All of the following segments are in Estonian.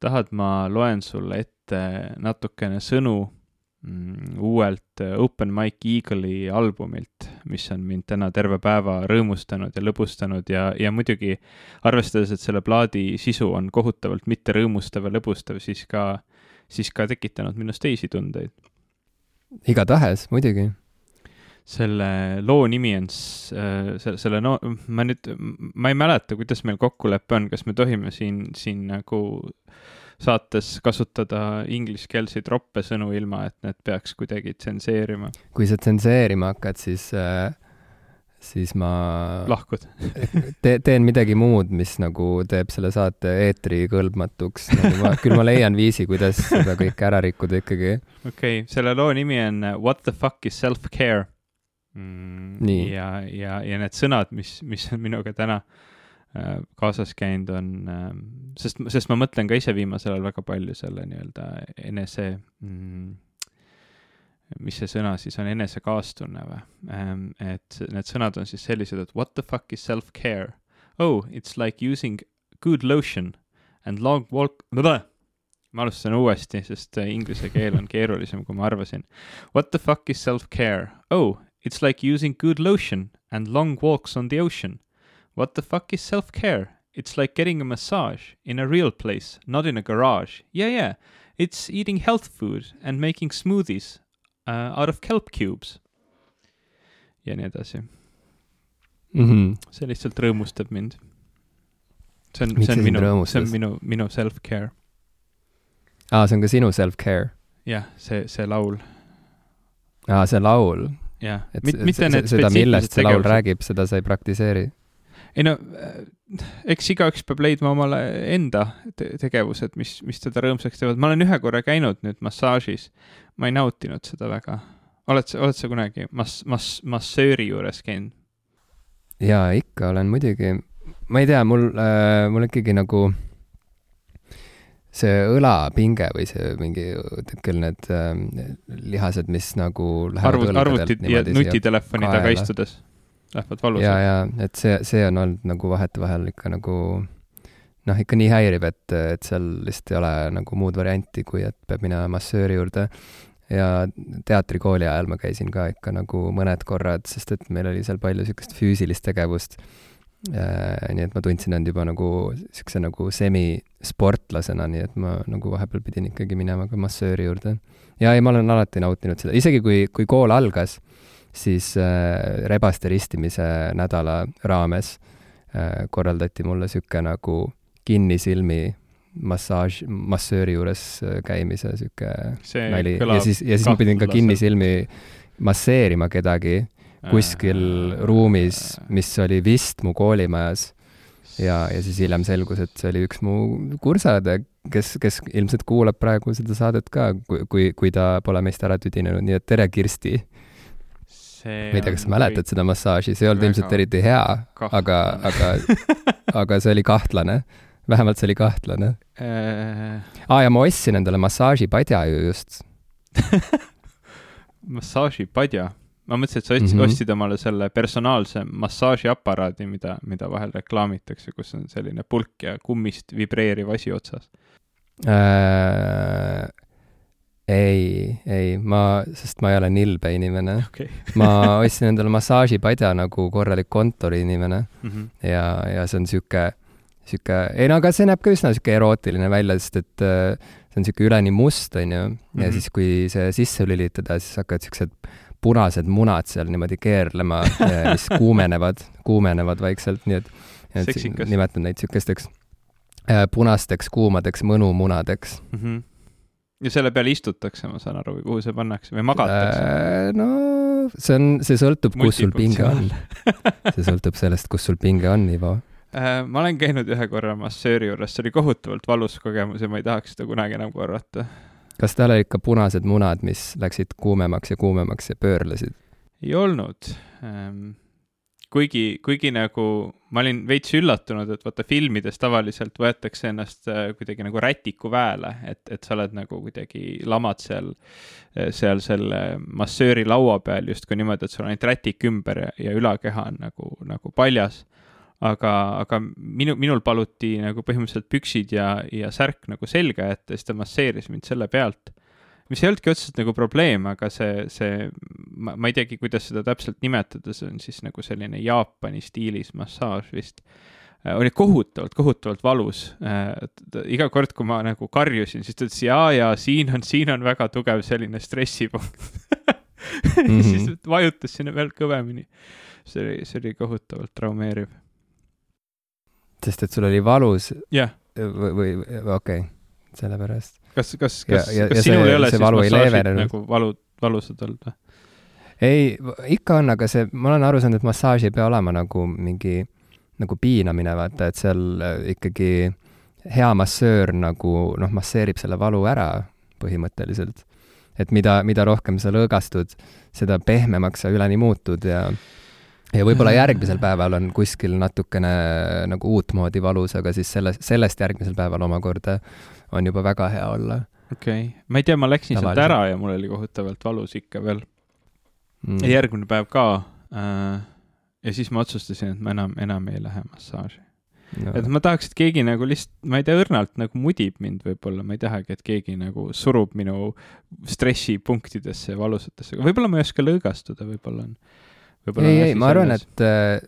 tahad, ma loen sulle ette natukene sõnu mm, uuelt äh, Open Mike Eagle'i albumilt, mis on mind täna terve päeva rõõmustanud ja lõbustanud ja, ja muidugi arvestades, et selle plaadi sisu on kohutavalt mitte rõõmustav ja lõbustav, siis ka, siis ka tekitanud minus teisi tundeid. igatahes, muidugi selle loo nimi on äh,, selle, selle no, ma nüüd, ma ei mäleta, kuidas meil kokkulepe on, kas me tohime siin, siin nagu saates kasutada ingliskeelseid roppe sõnu, ilma et need peaks kuidagi tsenseerima. kui sa tsenseerima hakkad, siis äh, siis ma lahkud te, teen midagi muud, mis nagu teeb selle saate eetri kõlbmatuks nagu. Ma, küll ma leian viisi, kuidas seda kõike ära rikkuda ikkagi. okei okay,, selle loo nimi on What the fuck is self-care mm,. ja, ja, ja need sõnad, mis, mis on minuga täna äh, kaasas käinud, on äh,, sest, sest ma mõtlen ka ise viimasel ajal väga palju selle nii-öelda enese mm, mis see sõna siis on, enesekaastunne või ähm,? et need sõnad on siis sellised, et what the fuck is self-care? Oh, it's like using good lotion and long walk, ma alustan uuesti, sest inglise keel on keerulisem, kui ma arvasin. What the fuck is self-care? Oh, It's like using good lotion and long walks on the ocean. What the fuck is self care? It's like getting a massage in a real place, not in a garage. Yeah, yeah. It's eating health food and making smoothies uh, out of kelp cubes. ja nii edasi mm. -hmm. see lihtsalt rõõmustab mind. see on, see on minu, see on minu, minu self-care. aa, see on ka sinu self-care? jah, see, see laul. aa, see laul jah, mitte need seda, millest see laul räägib, seda sa ei praktiseeri? ei no, äh, eks igaüks peab leidma omale enda te tegevused, mis, mis teda rõõmsaks teevad. ma olen ühe korra käinud nüüd massaažis, ma ei nautinud seda väga. oled sa, oled sa kunagi mass-, mass-, massööri juures käinud? jaa, ikka olen muidugi. ma ei tea, mul äh,, mul ikkagi nagu see õlapinge või see mingi, küll need äh, lihased, mis nagu arvut, arvutid ja nutitelefoni taga istudes lähevad valusalt. ja, ja et see, see on olnud nagu vahetevahel ikka nagu noh, ikka nii häiriv, et, et seal lihtsalt ei ole nagu muud varianti, kui et peab minema massööri juurde. ja teatrikooli ajal ma käisin ka ikka nagu mõned korrad, sest et meil oli seal palju niisugust füüsilist tegevust nii et ma tundsin end juba nagu niisuguse nagu semisportlasena, nii et ma nagu vahepeal pidin ikkagi minema ka massööri juurde. ja ei, ma olen alati nautinud seda, isegi kui, kui kool algas, siis äh, rebaste ristimise nädala raames äh, korraldati mulle niisugune nagu kinnisilmi massaaž, massööri juures äh, käimise niisugune nali. Ja siis, ja siis ma pidin ka kinnisilmi masseerima kedagi kuskil ruumis, mis oli vist mu koolimajas. ja, ja siis hiljem selgus, et see oli üks mu kursaõde, kes, kes ilmselt kuulab praegu seda saadet ka, kui, kui, kui ta pole meist ära tüdinenud, nii et tere, Kirsti! ma ei tea, kas sa mäletad seda massaaži, see ei olnud ilmselt eriti hea, aga, aga, aga see oli kahtlane vähemalt see oli kahtlane äh.... aa ja ma ostsin endale massaažipadja ju just massaažipadja? Ma mõtlesin, et sa ostsid mm, -hmm. ostsid omale selle personaalse massaažiaparaadi, mida, mida vahel reklaamitakse, kus on selline pulk ja kummist vibreeriv asi otsas äh,. ei, ei, ma, sest ma ei ole nilbe inimene okay. ma ostsin endale massaažipadja nagu korralik kontoriinimene mm -hmm. ja, ja see on sihuke, sihuke, ei no aga see näeb ka üsna sihuke erootiline välja, sest et äh, see on sihuke üleni must, onju, ja mm -hmm. siis, kui see sisse lülitada, siis hakkavad siuksed punased munad seal niimoodi keerlema, mis kuumenevad, kuumenevad vaikselt, nii et, et nimetan neid niisugusteks äh, punasteks kuumadeks mõnumunadeks mm. -hmm. ja selle peal istutakse, ma saan aru, või kuhu see pannakse või magatakse äh,? no see on, see sõltub, kus sul pinge on. see sõltub sellest, kus sul pinge on, Ivo ma olen käinud ühe korra massööri juures, see oli kohutavalt valus kogemus ja ma ei tahaks seda kunagi enam korrata kas tal olid ka punased munad, mis läksid kuumemaks ja kuumemaks ja pöörlesid? ei olnud ähm,. kuigi, kuigi nagu ma olin veits üllatunud, et vaata filmides tavaliselt võetakse ennast äh, kuidagi nagu rätikuväele, et, et sa oled nagu kuidagi lamad seal, äh, seal selle massööri laua peal justkui niimoodi, et sul on ainult rätik ümber ja, ja ülakeha on nagu, nagu paljas aga, aga minu, minul paluti nagu põhimõtteliselt püksid ja, ja särk nagu selga jätta siis ta masseeris mind selle pealt. mis ei olnudki otseselt nagu probleem, aga see, see, ma, ma ei teagi, kuidas seda täpselt nimetada, see on siis nagu selline Jaapani stiilis massaaž vist äh, oli kohutavalt, kohutavalt valus. Äh, iga kord, kui ma nagu karjusin, siis ta ütles ja, ja siin on, siin on väga tugev selline stressipunkt mm -hmm. siis vajutas sinna veel kõvemini. see oli, see oli kohutavalt traumeeriv sest et sul oli valus yeah. või, või okei okay., sellepärast. kas, kas, kas, kas sinul see, ei ole siis massaažid nagu valu, valusad olnud või? ei, ikka on, aga see, ma olen aru saanud, et massaaž ei pea olema nagu mingi, nagu piinamine, vaata, et seal äh, ikkagi hea massöör nagu noh, masseerib selle valu ära põhimõtteliselt. et mida, mida rohkem sa lõõgastud, seda pehmemaks sa üleni muutud ja ja võib-olla järgmisel päeval on kuskil natukene nagu uutmoodi valus, aga siis selle, sellest järgmisel päeval omakorda on juba väga hea olla. okei okay., ma ei tea, ma läksin sealt ära ja mul oli kohutavalt valus ikka veel mm.. ja järgmine päev ka äh,. ja siis ma otsustasin, et ma enam, enam ei lähe massaaži no.. et ma tahaks, et keegi nagu lihtsalt, ma ei tea, õrnalt nagu mudib mind võib-olla, ma ei tahagi, et keegi nagu surub minu stressipunktidesse ja valusatesse, võib-olla ma ei oska lõõgastuda, võib-olla on ei, ei, ma arvan, et äh,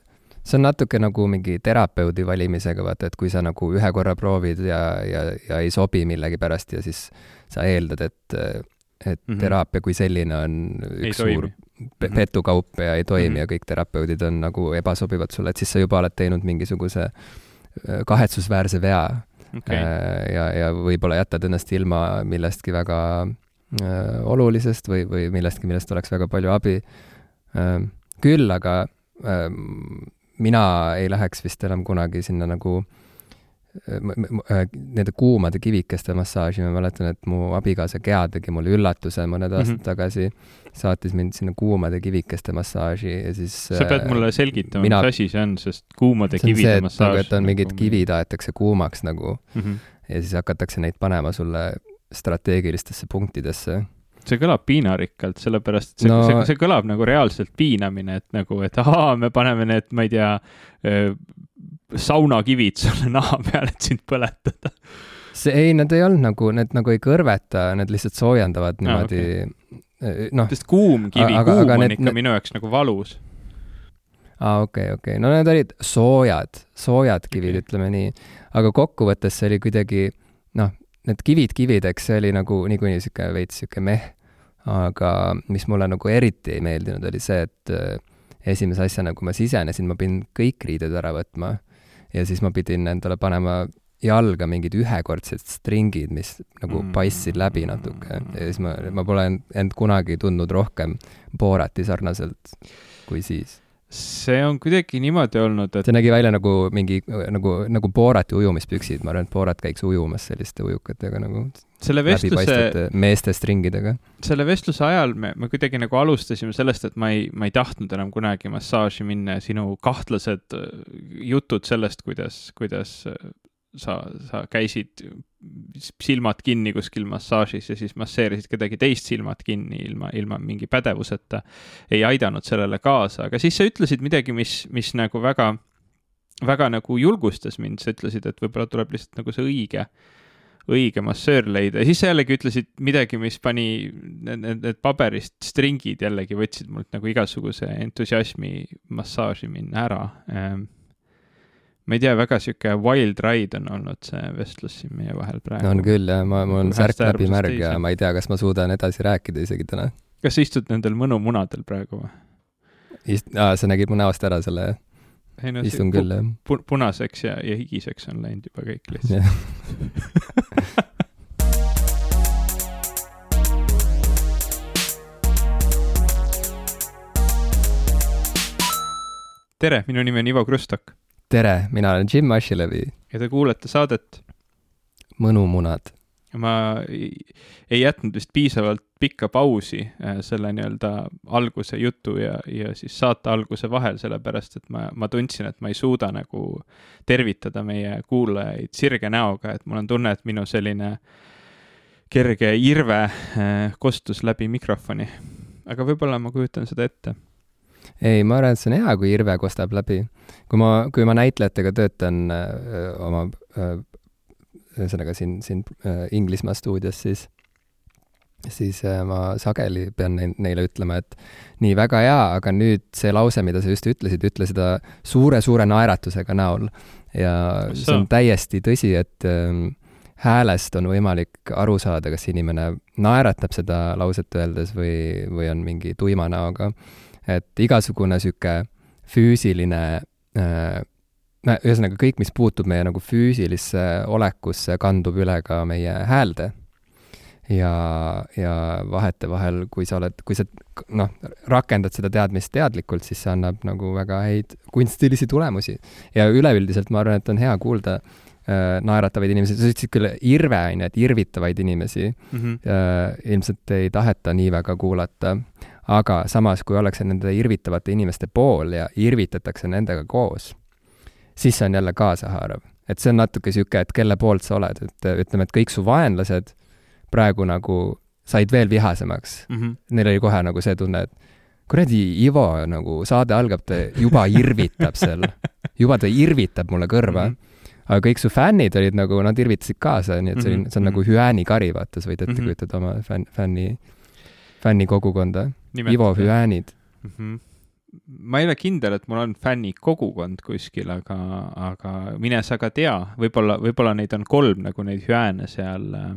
see on natuke nagu mingi terapeudi valimisega, vaata, et kui sa nagu ühe korra proovid ja, ja, ja ei sobi millegipärast ja siis sa eeldad, et, et mm -hmm. teraapia kui selline on üks ei suur pe mhm. petukaup ja ei toimi mm -hmm. ja kõik terapeudid on nagu ebasobivad sulle, et siis sa juba oled teinud mingisuguse äh, kahetsusväärse vea okay. Äh, ja, ja võib-olla jätad ennast ilma millestki väga äh, olulisest või, või millestki, millest oleks väga palju abi äh, küll aga äh, mina ei läheks vist enam kunagi sinna nagu äh, nende kuumade kivikeste massaaži, ma mäletan, et mu abikaasa Gea tegi mulle üllatuse mõned aastad mm -hmm. tagasi, saatis mind sinna kuumade kivikeste massaaži ja siis sa pead mulle äh, selgitama mina..., mis asi see on, sest kuumade kivide see, massaaž nagu, et on mingid nagu... kivid aetakse kuumaks nagu mm -hmm. ja siis hakatakse neid panema sulle strateegilistesse punktidesse see kõlab piinarikkalt, sellepärast et see no,, see, see kõlab nagu reaalselt piinamine, et nagu, et ahaa, me paneme need, ma ei tea, saunakivid sulle naha peale, et sind põletada. see, ei, need ei olnud nagu, need nagu ei kõrveta, need lihtsalt soojendavad niimoodi ah, okay. noh. sest kuum kivi, kuum on need, ikka need... minu jaoks nagu valus. aa ah,, okei okay,, okei okay., no need olid soojad, soojad kivid okay., ütleme nii. aga kokkuvõttes see oli kuidagi noh, need kivid kivideks, see oli nagu niikuinii niisugune veits niisugune meh, aga mis mulle nagu eriti ei meeldinud, oli see, et äh, esimese asjana, kui ma sisenesin, ma pidin kõik riided ära võtma. Ja siis ma pidin endale panema jalga mingid ühekordsed stringid, mis nagu mm. paistsid läbi natuke. Ja siis ma, ma pole end, end kunagi tundnud rohkem Borati sarnaselt kui siis see on kuidagi niimoodi olnud, et see nägi välja nagu mingi, nagu, nagu Borati ujumispüksid, ma arvan, et Borat käiks ujumas selliste ujukatega nagu selle vestluse, meeste stringidega. selle vestluse ajal me, me kuidagi nagu alustasime sellest, et ma ei, ma ei tahtnud enam kunagi massaaži minna ja sinu kahtlased jutud sellest, kuidas, kuidas sa, sa käisid silmad kinni kuskil massaažis ja siis masseerisid kedagi teist silmad kinni ilma, ilma mingi pädevuseta, ei aidanud sellele kaasa, aga siis sa ütlesid midagi, mis, mis nagu väga, väga nagu julgustas mind, sa ütlesid, et võib-olla tuleb lihtsalt nagu see õige, õige massöör leida. Ja siis sa jällegi ütlesid midagi, mis pani need, need, need paberist stringid jällegi võtsid mult nagu igasuguse entusiasmi massaaži minna ära. Ehm, ma ei tea, väga sihuke wild ride on olnud see vestlus siin meie vahel praegu. on küll jah, ma, mul on särk läbi märg ja ma ei tea, kas ma suudan edasi rääkida isegi täna. kas sa istud nendel mõnumunadel praegu või? Ist-, aa, sa nägid mu näost ära selle, jah? No, istun küll, jah pu. punaseks ja, ja higiseks on läinud juba kõik lihtsalt tere, minu nimi on Ivo Krustok tere, mina olen Jim Asilevi. ja te kuulete saadet Mõnumunad. ma ei, jätnud vist piisavalt pikka pausi äh, selle nii-öelda alguse jutu ja, ja siis saate alguse vahel, sellepärast et ma, ma tundsin, et ma ei suuda nagu tervitada meie kuulajaid sirge näoga, et mul on tunne, et minu selline kerge irve äh, kostus läbi mikrofoni. aga võib-olla ma kujutan seda ette ei, ma arvan, et see on hea, kui Irve kostab läbi. kui ma, kui ma näitlejatega töötan öö, oma ühesõnaga siin, siin Inglismaa stuudios, siis siis ma sageli pean neile ütlema, et nii, väga hea, aga nüüd see lause, mida sa just ütlesid, ütle seda suure-suure naeratusega näol. ja see on täiesti tõsi, et äh, häälest on võimalik aru saada, kas inimene naeratab seda lauset öeldes või, või on mingi tuima näoga. Et igasugune niisugune füüsiline äh, ühesõnaga kõik, mis puutub meie nagu füüsilisse olekusse, kandub üle ka meie häälde. ja, ja vahetevahel, kui sa oled, kui sa noh, rakendad seda teadmist teadlikult, siis see annab nagu väga häid kunstilisi tulemusi. ja üleüldiselt ma arvan, et on hea kuulda äh, Äh, naeratavaid inimesi, sa ütlesid küll irve, on ju, et irvitavaid inimesi mm -hmm. ilmselt ei taheta nii väga kuulata, aga samas, kui ollakse nende irvitavate inimeste pool ja irvitatakse nendega koos, siis see on jälle kaasahaarav. et see on natuke niisugune, et kelle poolt sa oled, et ütleme, et kõik su vaenlased praegu nagu said veel vihasemaks mm. -hmm. Neil oli kohe nagu see tunne, et kuradi Ivo nagu saade algab, ta juba irvitab seal, juba ta irvitab mulle kõrva mm. -hmm aga kõik su fännid olid nagu, nad irvitasid kaasa, nii et see oli mm, -hmm. see on nagu mhm. hüäänikari, vaata, sa võid ette mm -hmm. kujutada oma fänn, fänni, fännikogukonda. Ivo hüäänid mm. -hmm ma ei ole kindel, et mul on fännikogukond kuskil, aga, aga mine sa ka tea, võib-olla, võib-olla neid on kolm, nagu neid hüääne seal äh,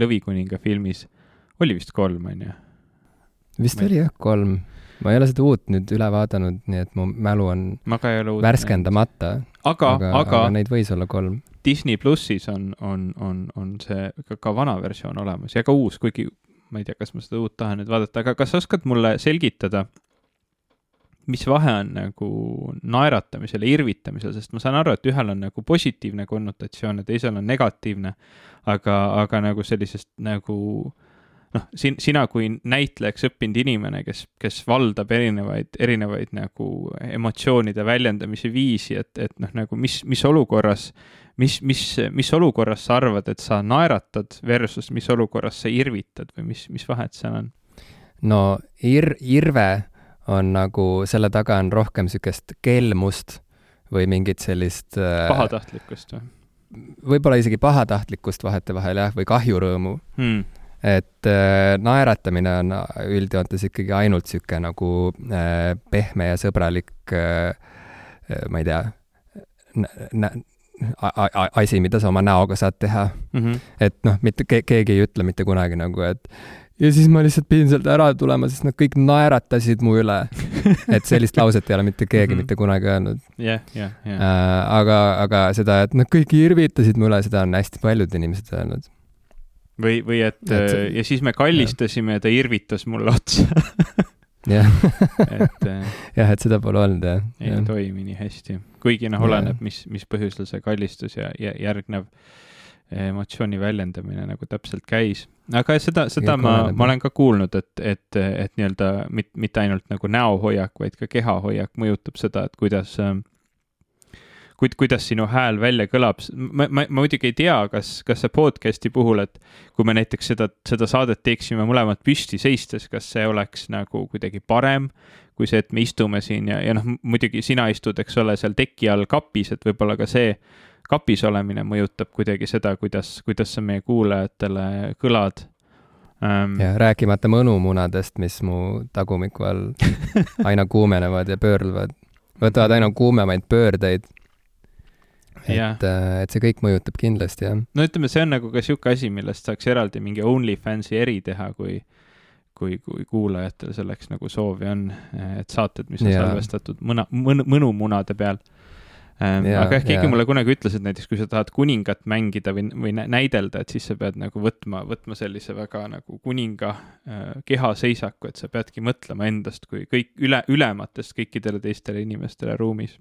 Lõvikuninga filmis. oli vist kolm, on ju? vist ma... oli jah, kolm ma ei ole seda uut nüüd üle vaadanud, nii et mu mälu on värskendamata. aga, aga, aga neid võis olla kolm. Disney plussis on, on, on, on see ka, ka vana versioon olemas ja ka uus, kuigi ma ei tea, kas ma seda uut tahan nüüd vaadata, aga kas sa oskad mulle selgitada, mis vahe on nagu naeratamisel ja irvitamisel, sest ma saan aru, et ühel on nagu positiivne konnotatsioon ja teisel on negatiivne, aga, aga nagu sellisest nagu äh, noh, sin-, sina kui näitlejaks õppinud inimene, kes, kes valdab erinevaid, erinevaid nagu emotsioonide väljendamise viisi, et, et noh, nagu mis, mis olukorras, mis, mis, mis olukorras sa arvad, et sa naeratad versus mis olukorras sa irvitad või mis, mis vahet seal on? no ir-, irve on nagu, selle taga on rohkem niisugust kelmust või mingit sellist äh, pahatahtlikkust või? võib-olla isegi pahatahtlikkust vahetevahel jah, või kahjurõõmu hmm et äh, naeratamine on üldjoontes ikkagi ainult niisugune nagu äh, pehme ja sõbralik äh, äh ma ei tea, asi, mida sa oma näoga saad teha mm. -hmm. et noh, mitte ke keegi ei ütle mitte kunagi nagu, et ja siis ma lihtsalt pidin sealt ära tulema, sest nad kõik naeratasid mu üle. et sellist lauset ei ole mitte keegi mm -hmm. mitte kunagi öelnud. jah, jah, jah. aga, aga seda, et nad kõik irvitasid mu üle, seda on hästi paljud inimesed öelnud või, või et, et äh, ja siis me kallistasime ja ta irvitas mulle otsa jah, et äh, jah, et seda pole olnud, jah. ei ja. toimi nii hästi, kuigi noh, oleneb, mis, mis põhjusel see kallistus ja, ja järgnev emotsiooni väljendamine nagu täpselt käis. aga seda, seda ma, ma olen ka kuulnud, et, et, et nii-öelda mit, mitte ainult nagu näohoiak, vaid ka kehahoiak mõjutab seda, et kuidas äh, kuid kuidas sinu hääl välja kõlab, ma, ma, ma muidugi ei tea, kas, kas see podcast'i puhul, et kui me näiteks seda, seda saadet teeksime mõlemad püsti seistes, kas see oleks nagu kuidagi parem kui see, et me istume siin ja, ja noh, muidugi sina istud, eks ole, seal teki all kapis, et võib-olla ka see kapis olemine mõjutab kuidagi seda, kuidas, kuidas sa meie kuulajatele kõlad. Um.... ja rääkimata mõnumunadest, mis mu tagumiku all aina kuumenevad ja pöörduvad, võtavad aina kuumemaid pöördeid et, äh, et see kõik mõjutab kindlasti, jah. no ütleme, see on nagu ka niisugune asi, millest saaks eraldi mingi OnlyFansi eri teha, kui kui, kui kuulajatel selleks nagu soovi on, et saated, mis on ja. salvestatud mõna, mõn-, mõnumunade peal ähm,. aga ehk keegi mulle kunagi ütles, et näiteks kui sa tahad kuningat mängida või, või näidelda, et siis sa pead nagu võtma, võtma sellise väga nagu kuninga äh, kehaseisaku, et sa peadki mõtlema endast kui kõik üle, ülematest kõikidele teistele inimestele ruumis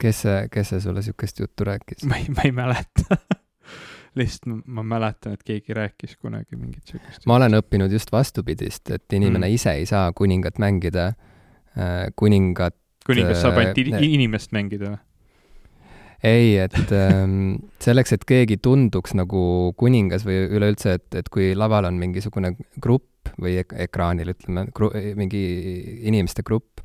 kes see, kes see sulle niisugust juttu rääkis? ma ei, ma ei mäleta lihtsalt ma mäletan, et keegi rääkis kunagi mingit niisugust. ma olen õppinud just vastupidist, et inimene mm. ise ei saa kuningat mängida. Äh, kuningat. kuningas saab ainult äh, inimest mängida või? ei, et ähm, selleks, et keegi tunduks nagu kuningas või üleüldse, et, et kui laval on mingisugune grupp või ek ekraanil, ütleme, mingi inimeste grupp,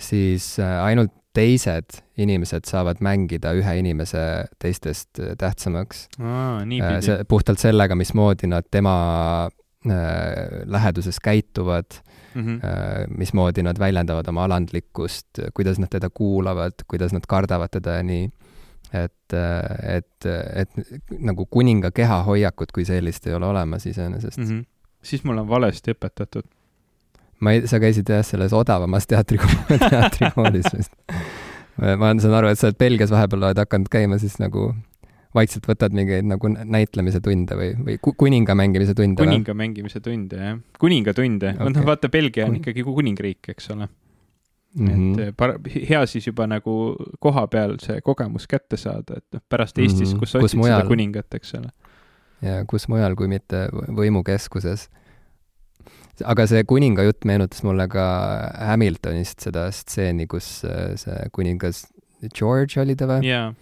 siis äh, ainult teised inimesed saavad mängida ühe inimese teistest äh, tähtsamaks. see, puhtalt sellega, mismoodi nad tema äh, läheduses käituvad mm, -hmm. äh, mismoodi nad väljendavad oma alandlikkust, kuidas nad teda kuulavad, kuidas nad kardavad teda ja nii. et, äh, et, et nagu kuninga kehahoiakut kui sellist ei ole olemas iseenesest mm. -hmm. siis mul on valesti õpetatud ma ei, sa käisid jah, selles odavamas teatrikoolis, teatrikoolis vist. ma saan aru, et sa oled Belgias vahepeal oled hakanud käima siis nagu vaikselt võtad mingeid nagu näitlemise tunde või, või kuninga mängimise tunde? kuninga või? mängimise tunde, jah. kuningatunde okay., noh, vaata, Belgia on ikkagi kuningriik, eks ole mm. -hmm. et eh, par-, hea siis juba nagu koha peal see kogemus kätte saada, et noh, pärast Eestis mm, -hmm. kus sa otsid seda kuningat, eks ole. ja kus mujal, kui mitte võimukeskuses aga see kuninga jutt meenutas mulle ka Hamiltonist seda stseeni, kus äh, see kuningas George oli ta või yeah.?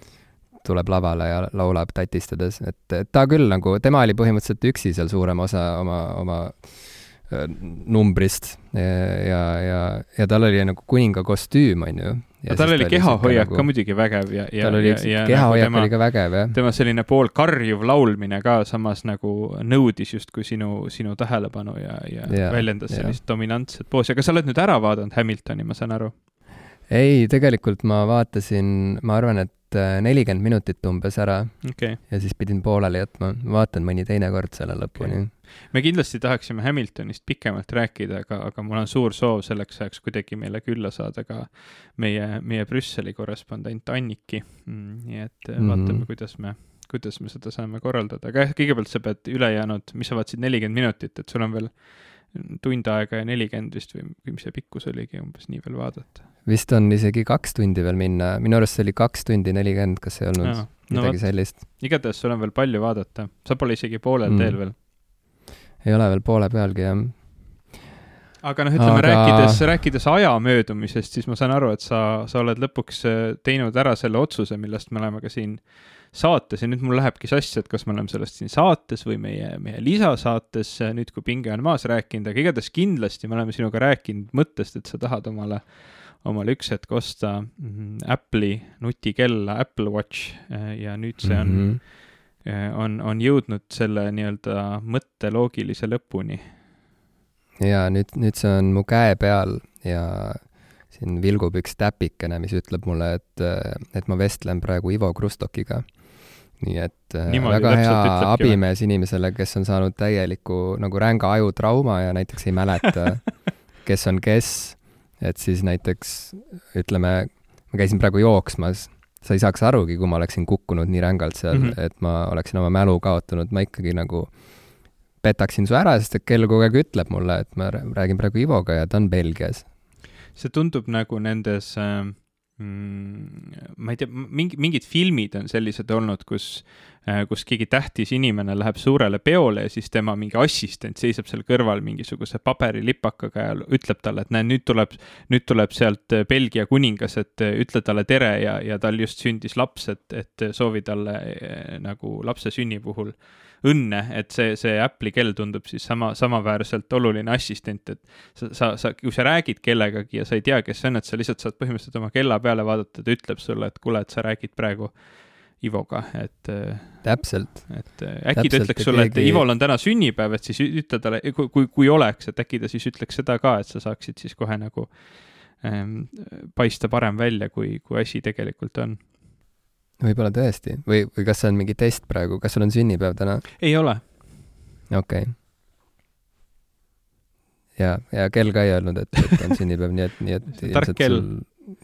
tuleb lavale ja laulab tatistades, et ta küll nagu, tema oli põhimõtteliselt üksi seal suurema osa oma, oma äh, numbrist ja, ja, ja tal oli nagu kuninga kostüüm, on ju aga tal oli kehahoiak nagu... ka muidugi vägev ja, ja, tal oli ja, ja kehahoiak nagu tema, oli ka vägev, jah. tema selline pool karjuv laulmine ka samas nagu nõudis justkui sinu, sinu tähelepanu ja, ja, ja väljendas ja. sellist dominantset poosi, aga sa oled nüüd ära vaadanud Hamiltoni, ma saan aru? ei, tegelikult ma vaatasin, ma arvan, et äh, nelikümmend minutit umbes ära okay. ja siis pidin pooleli jätma, vaatan mõni teine kord selle lõpuni okay me kindlasti tahaksime Hamiltonist pikemalt rääkida, aga, aga mul on suur soov selleks ajaks kuidagi meile külla saada ka meie, meie Brüsseli korrespondent Anniki mm,. nii et mm -hmm. vaatame, kuidas me, kuidas me seda saame korraldada, aga jah, kõigepealt sa pead ülejäänud, mis sa vaatasid, nelikümmend minutit, et sul on veel tund aega ja nelikümmend vist või, või mis see pikkus oligi, umbes nii veel vaadata? vist on isegi kaks tundi veel minna, minu arust see oli kaks tundi nelikümmend, kas ei olnud no, midagi no, sellist? igatahes sul on veel palju vaadata, sa pole isegi poolel mm. teel veel ei ole veel poole pealgi, jah. aga noh, ütleme aga... rääkides, rääkides aja möödumisest, siis ma saan aru, et sa, sa oled lõpuks äh, teinud ära selle otsuse, millest me oleme ka siin saates ja nüüd mul lähebki sassi, et kas me oleme sellest siin saates või meie, meie lisasaates, nüüd kui pinge on maas rääkinud, aga igatahes kindlasti me oleme sinuga rääkinud mõttest, et sa tahad omale, omale üks hetk osta mm, Apple'i nutikella Apple Watch äh, ja nüüd see on mm -hmm on, on jõudnud selle nii-öelda mõtte loogilise lõpuni. ja nüüd, nüüd see on mu käe peal ja siin vilgub üks täpikene, mis ütleb mulle, et, et ma vestlen praegu Ivo Krustokiga. nii et eh, Niimoodi väga hea abimees inimesele, kes on saanud täieliku nagu ränga ajutrauma ja näiteks ei mäleta, kes on kes, et siis näiteks ütleme, ma käisin praegu jooksmas sa ei saaks arugi, kui ma oleksin kukkunud nii rängalt seal mm, -hmm. et ma oleksin oma mälu kaotanud, ma ikkagi nagu petaksin su ära, sest et kell kogu aeg ütleb mulle, et ma räägin praegu Ivoga ja ta on Belgias. see tundub nagu nendes äh ma ei tea, mingi, mingid filmid on sellised olnud, kus, äh, kus keegi tähtis inimene läheb suurele peole ja siis tema mingi assistent seisab seal kõrval mingisuguse paberilipakaga ja ütleb talle, et näe, nüüd tuleb, nüüd tuleb sealt äh, Belgia kuningas, et äh, ütle talle tere ja, ja tal just sündis laps, et, et soovi talle nagu lapse sünni puhul õnne, et see, see Apple'i kell tundub siis sama, samaväärselt oluline assistent, et sa, sa, sa, kui sa räägid kellegagi ja sa ei tea, kes see on, et sa lihtsalt saad põhimõtteliselt oma kella peale vaadata, ta ütleb sulle, et kuule, et sa räägid praegu Ivoga, et. täpselt. et äkki ta ütleks sulle, et keegi... Ivol on täna sünnipäev, et siis ütle talle, kui, kui, kui oleks, et äkki ta siis ütleks seda ka, et sa saaksid siis kohe nagu ähm, paista parem välja, kui, kui asi tegelikult on võib-olla tõesti või, või kas see on mingi test praegu, kas sul on sünnipäev täna? ei ole. okei okay. ja, ja kell ka ei öelnud, et, et on sünnipäev, nii et, nii et tark kell.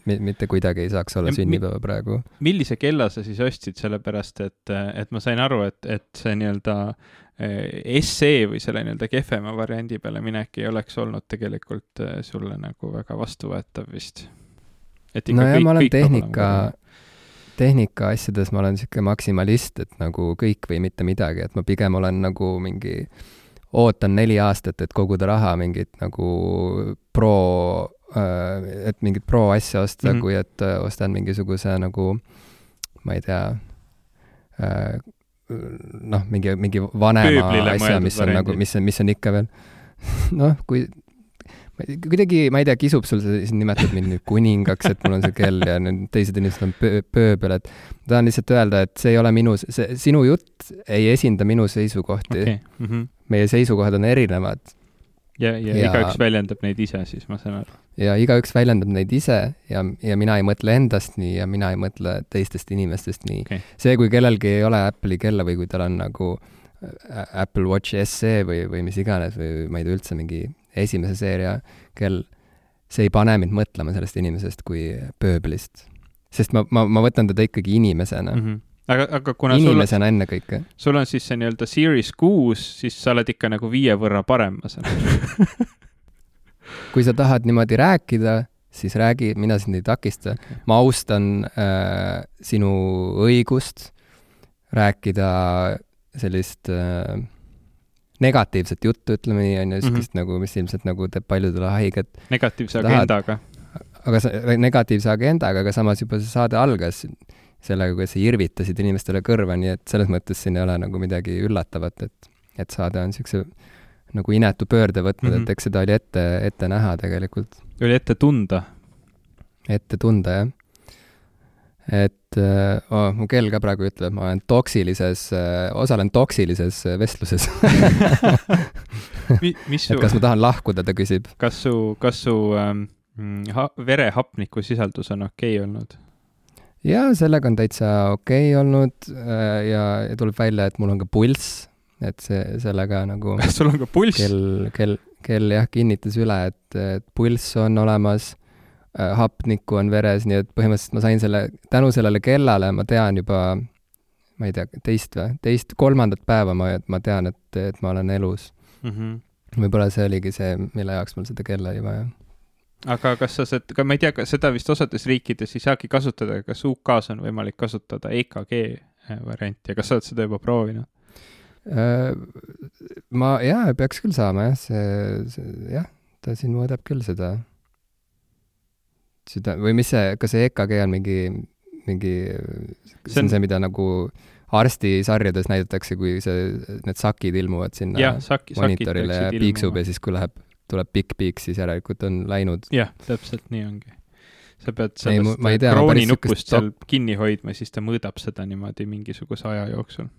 mitte kuidagi ei saaks olla sünnipäeva praegu. millise kella sa siis ostsid, sellepärast et, et ma sain aru, et, et see nii-öelda eh, SE või selle nii-öelda kehvema variandi peale minek ei oleks olnud tegelikult eh, sulle nagu väga vastuvõetav vist. nojah, ma olen tehnika, tehnika asjades ma olen niisugune maksimalist, et nagu kõik või mitte midagi, et ma pigem olen nagu mingi, ootan neli aastat, et koguda raha mingit nagu pro, äh, et mingit pro asja osta mm, -hmm. kui et äh, ostan mingisuguse nagu, ma ei tea, äh, noh, mingi, mingi vanema asja, mis on nagu, mis on, mis on ikka veel noh, kui kuidagi, ma ei tea, kisub sul see, siis nimetad mind nüüd kuningaks, et mul on see kell ja nüüd teised inimesed on pöö, pööbel, et ma tahan lihtsalt öelda, et see ei ole minu, see, sinu jutt ei esinda minu seisukohti okay.. Mm -hmm. meie seisukohad on erinevad. ja, ja, ja igaüks väljendab neid ise siis, ma saan aru. ja igaüks väljendab neid ise ja, ja mina ei mõtle endast nii ja mina ei mõtle teistest inimestest nii okay.. see, kui kellelgi ei ole Apple'i kella või kui tal on nagu äh, Apple Watch SE või, või mis iganes või ma ei tea, üldse mingi esimese seeria kell, see ei pane mind mõtlema sellest inimesest kui pööblist. sest ma, ma, ma võtan teda ikkagi inimesena mm. -hmm aga, aga kuna inimesena sul, ennekõike. sul on siis see nii-öelda Series kuus, siis sa oled ikka nagu viie võrra parem, ma saan aru kui sa tahad niimoodi rääkida, siis räägi, mina sind ei takista ma austan äh, sinu õigust rääkida sellist äh, negatiivset juttu, ütleme nii, on ju, mm -hmm. nagu, mis ilmselt nagu teeb paljudele haiget. negatiivse agendaga. aga sa, negatiivse agendaga, aga samas juba see saade algas sellega, kuidas sa irvitasid inimestele kõrva, nii et selles mõttes siin ei ole nagu midagi üllatavat, et, et saade on niisuguse nagu inetu pöörde võtnud mm, -hmm. et eks seda oli ette, ette näha tegelikult. oli ette tunda? ette tunda, jah et oh, mu kell ka praegu ütleb, ma olen toksilises uh,, osalen toksilises äh, vestluses Mi, mis su... et kas ma tahan lahkuda, ta küsib. kas su, kas su ähm, ha, verehapniku sisaldus on okei okay olnud? jaa, sellega on täitsa okei okay olnud äh, ja, ja tuleb välja, et mul on ka pulss, et see, sellega nagu sul on ka pulss? kell, kell, kell jah, kinnitas üle, et, et pulss on olemas Äh, hapnikku on veres, nii et põhimõtteliselt ma sain selle, tänu sellele kellale ma tean juba, ma ei tea, teist või, teist, kolmandat päeva ma, ma tean, et, et ma olen elus mm. -hmm. võib-olla see oligi see, mille jaoks mul seda kella oli vaja. aga kas sa seda, ka ma ei tea, kas seda vist osades riikides ei saagi kasutada, kas UK-s on võimalik kasutada EKG äh, varianti ja kas sa oled seda juba proovinud? Äh, ma, jaa, peaks küll saama jah, see, see, jah, ta siin mõõdab küll seda süda- või mis see, kas see EKG on mingi, mingi, see on see, mida nagu arstisarjades näidatakse, kui see, need sakid ilmuvad sinna ja, sak, monitorile ja piiksub ja siis, kui läheb, tuleb pikk piik, siis järelikult on läinud. jah, täpselt nii ongi. sa pead sellest krooninupust seal top... kinni hoidma, siis ta mõõdab seda niimoodi mingisuguse aja jooksul.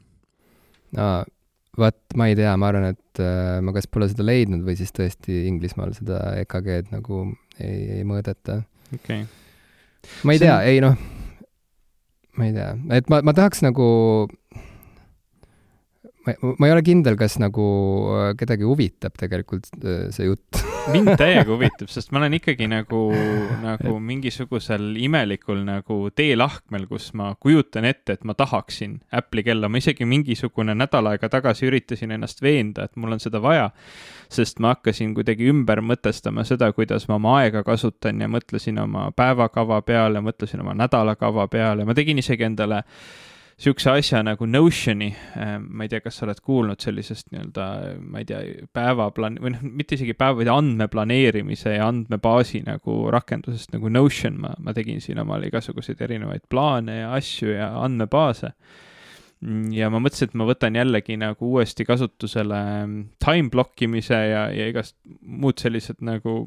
aa, vot ma ei tea, ma arvan, et äh, ma kas pole seda leidnud või siis tõesti Inglismaal seda EKG-d nagu ei, ei mõõdeta okei. Okay.. ma ei see... tea, ei noh, ma ei tea, et ma, ma tahaks nagu, ma, ma ei ole kindel, kas nagu äh, kedagi huvitab tegelikult äh, see jutt. Mind täiega huvitab, sest ma olen ikkagi nagu, nagu mingisugusel imelikul nagu teelahkmel, kus ma kujutan ette, et ma tahaksin Apple'i kella, ma isegi mingisugune nädal aega tagasi üritasin ennast veenda, et mul on seda vaja sest ma hakkasin kuidagi ümber mõtestama seda, kuidas ma oma aega kasutan ja mõtlesin oma päevakava peale, mõtlesin oma nädalakava peale, ma tegin isegi endale niisuguse asja nagu Notioni, ähm, ma ei tea, kas sa oled kuulnud sellisest nii-öelda, ma ei tea, päevaplan- või noh, mitte isegi päeva, vaid andmeplaneerimise ja andmebaasi nagu rakendusest nagu Notion, ma, ma tegin siin omale igasuguseid erinevaid plaane ja asju ja andmebaase. Ja ma mõtlesin, et ma võtan jällegi nagu uuesti kasutusele mm, time block imise ja, ja igast muud sellised nagu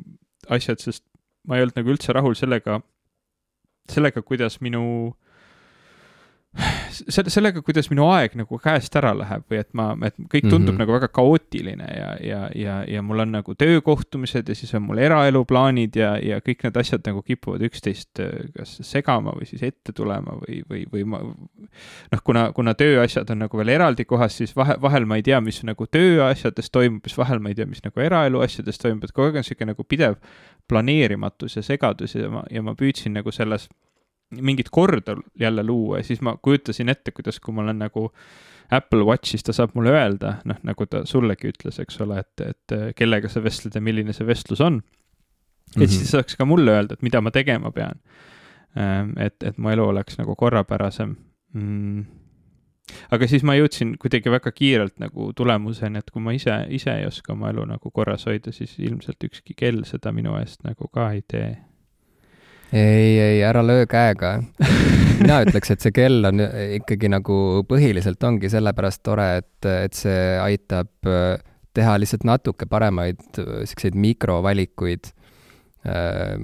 asjad, sest ma ei olnud nagu üldse rahul sellega, sellega, kuidas minu selle, sellega, kuidas minu aeg nagu käest ära läheb või et ma, et kõik tundub mm -hmm. nagu väga kaootiline ja, ja, ja, ja mul on nagu töökohtumised ja siis on mul eraeluplaanid ja, ja kõik need asjad nagu kipuvad üksteist äh, kas segama või siis ette tulema või, või, või ma noh, kuna, kuna tööasjad on nagu veel eraldi kohas, siis vahe, vahel ma ei tea, mis nagu tööasjades toimub, siis vahel ma ei tea, mis nagu eraelu asjades toimub, et kogu aeg on niisugune nagu pidev planeerimatus ja segadus ja ma, ja ma püüdsin nagu selles mingit korda jälle luua ja siis ma kujutasin ette, kuidas, kui ma olen nagu Apple Watchis, ta saab mulle öelda, noh, nagu ta sullegi ütles, eks ole, et, et kellega sa vestled ja milline see vestlus on. et mm -hmm. siis saaks ka mulle öelda, et mida ma tegema pean. Ehm, et, et mu elu oleks nagu korrapärasem mm aga siis ma jõudsin kuidagi väga kiirelt nagu tulemuseni, et kui ma ise, ise ei oska oma elu nagu korras hoida, siis ilmselt ükski kell seda minu eest nagu ka ei tee ei, ei, ära löö käega. mina ütleks, et see kell on ikkagi nagu põhiliselt ongi sellepärast tore, et, et see aitab äh, teha lihtsalt natuke paremaid niisuguseid mikrovalikuid äh,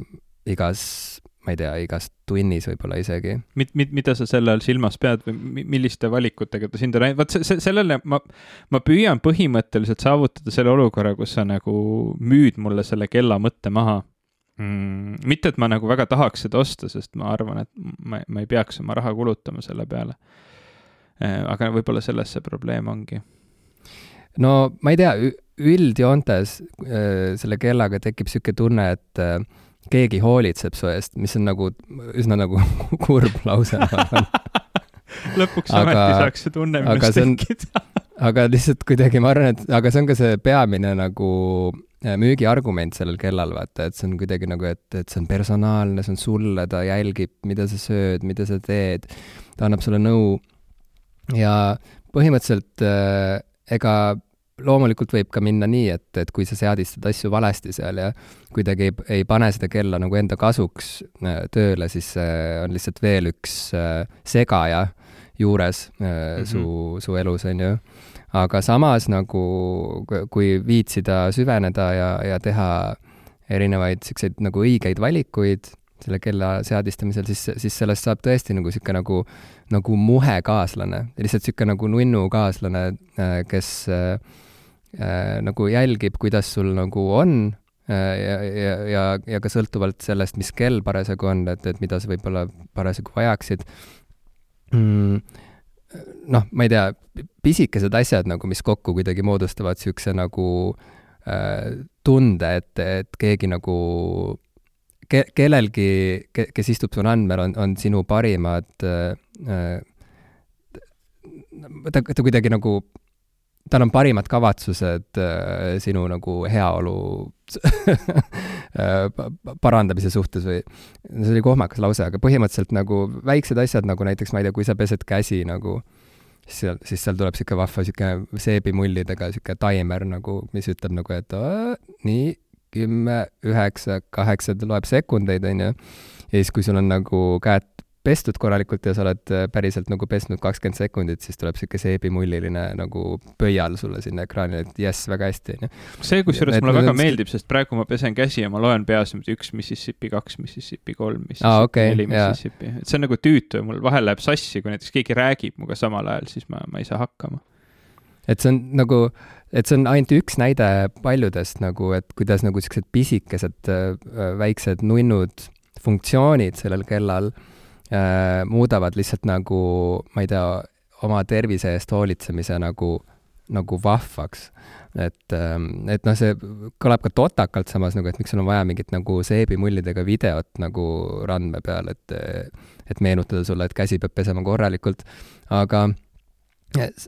igas, ma ei tea, igas tunnis võib-olla isegi. Mid-, mid-, mida sa selle all silmas pead või milliste valikutega ta sind on näinud, vot see, see, sellele ma, ma püüan põhimõtteliselt saavutada selle olukorra, kus sa nagu müüd mulle selle kella mõtte maha mm,. mitte, et ma nagu väga tahaks seda osta, sest ma arvan, et ma, ma ei peaks oma raha kulutama selle peale. Äh, aga võib-olla selles see probleem ongi. no ma ei tea, üldjoontes äh, selle kellaga tekib niisugune tunne, et äh, keegi hoolitseb su eest, mis on nagu üsna nagu kurb lause, ma arvan lõpuks aga, ometi saaks see tunne minust tekkida aga lihtsalt kuidagi ma arvan, et aga see on ka see peamine nagu müügiargument sellel kellal, vaata, et see on kuidagi nagu, et, et see on personaalne, see on sulle, ta jälgib, mida sa sööd, mida sa teed, ta annab sulle nõu. Ja põhimõtteliselt äh, ega loomulikult võib ka minna nii, et, et kui sa seadistad asju valesti seal ja kuidagi ei, ei pane seda kella nagu enda kasuks äh, tööle, siis see on lihtsalt veel üks äh, segaja juures mm -hmm. su, su elus, on ju. aga samas nagu, kui viitsida süveneda ja, ja teha erinevaid niisuguseid nagu õigeid valikuid selle kella seadistamisel, siis, siis sellest saab tõesti nagu niisugune nagu, nagu muhe kaaslane, lihtsalt niisugune nagu nunnu kaaslane, kes äh, äh, nagu jälgib, kuidas sul nagu on äh, ja, ja, ja, ja ka sõltuvalt sellest, mis kell parasjagu on, et, et mida sa võib-olla parasjagu vajaksid mm,. noh, ma ei tea, pisikesed asjad nagu, mis kokku kuidagi moodustavad niisuguse nagu äh, tunde, et, et keegi nagu ke-, kellelgi ke,, kes istub su andmel, on, on sinu parimad äh, äh ta, ta kuidagi nagu tal on parimad kavatsused äh, sinu nagu heaolu äh, parandamise suhtes või, see oli kohmakas lause, aga põhimõtteliselt nagu väiksed asjad, nagu näiteks ma ei tea, kui sa pesed käsi nagu, siis seal, siis seal tuleb niisugune vahva niisugune seebimullidega niisugune taimer nagu, mis ütleb nagu, et aa, nii, kümme, üheksa, kaheksa, ta loeb sekundeid, on ju. ja siis, kui sul on nagu käed pestud korralikult ja sa oled äh, päriselt nagu pesnud kakskümmend sekundit, siis tuleb niisugune seebimulliline nagu pöial sulle sinna ekraanile, et jess, väga hästi, on ju. see kusjuures mulle väga meeldib, sest praegu ma pesen käsi ja ma loen peas niimoodi üks Mississippi, kaks Mississippi, kolm Mississippi ah,, okay, neli Mississippi, et see on nagu tüütu ja mul vahel läheb sassi, kui näiteks keegi räägib minuga samal ajal, siis ma, ma ei saa hakkama. et see on nagu, et see on ainult üks näide paljudest nagu, et kuidas nagu niisugused pisikesed äh, väiksed nunnud funktsioonid sellel kellal äh, äh, muudavad lihtsalt nagu, ma ei tea, oma tervise eest hoolitsemise nagu, nagu vahvaks. et, ähm, et noh, see kõlab ka totakalt samas nagu, et miks sul on vaja mingit nagu seebimullidega videot nagu randme peal, et et meenutada sulle, et käsi peab pesema korralikult, aga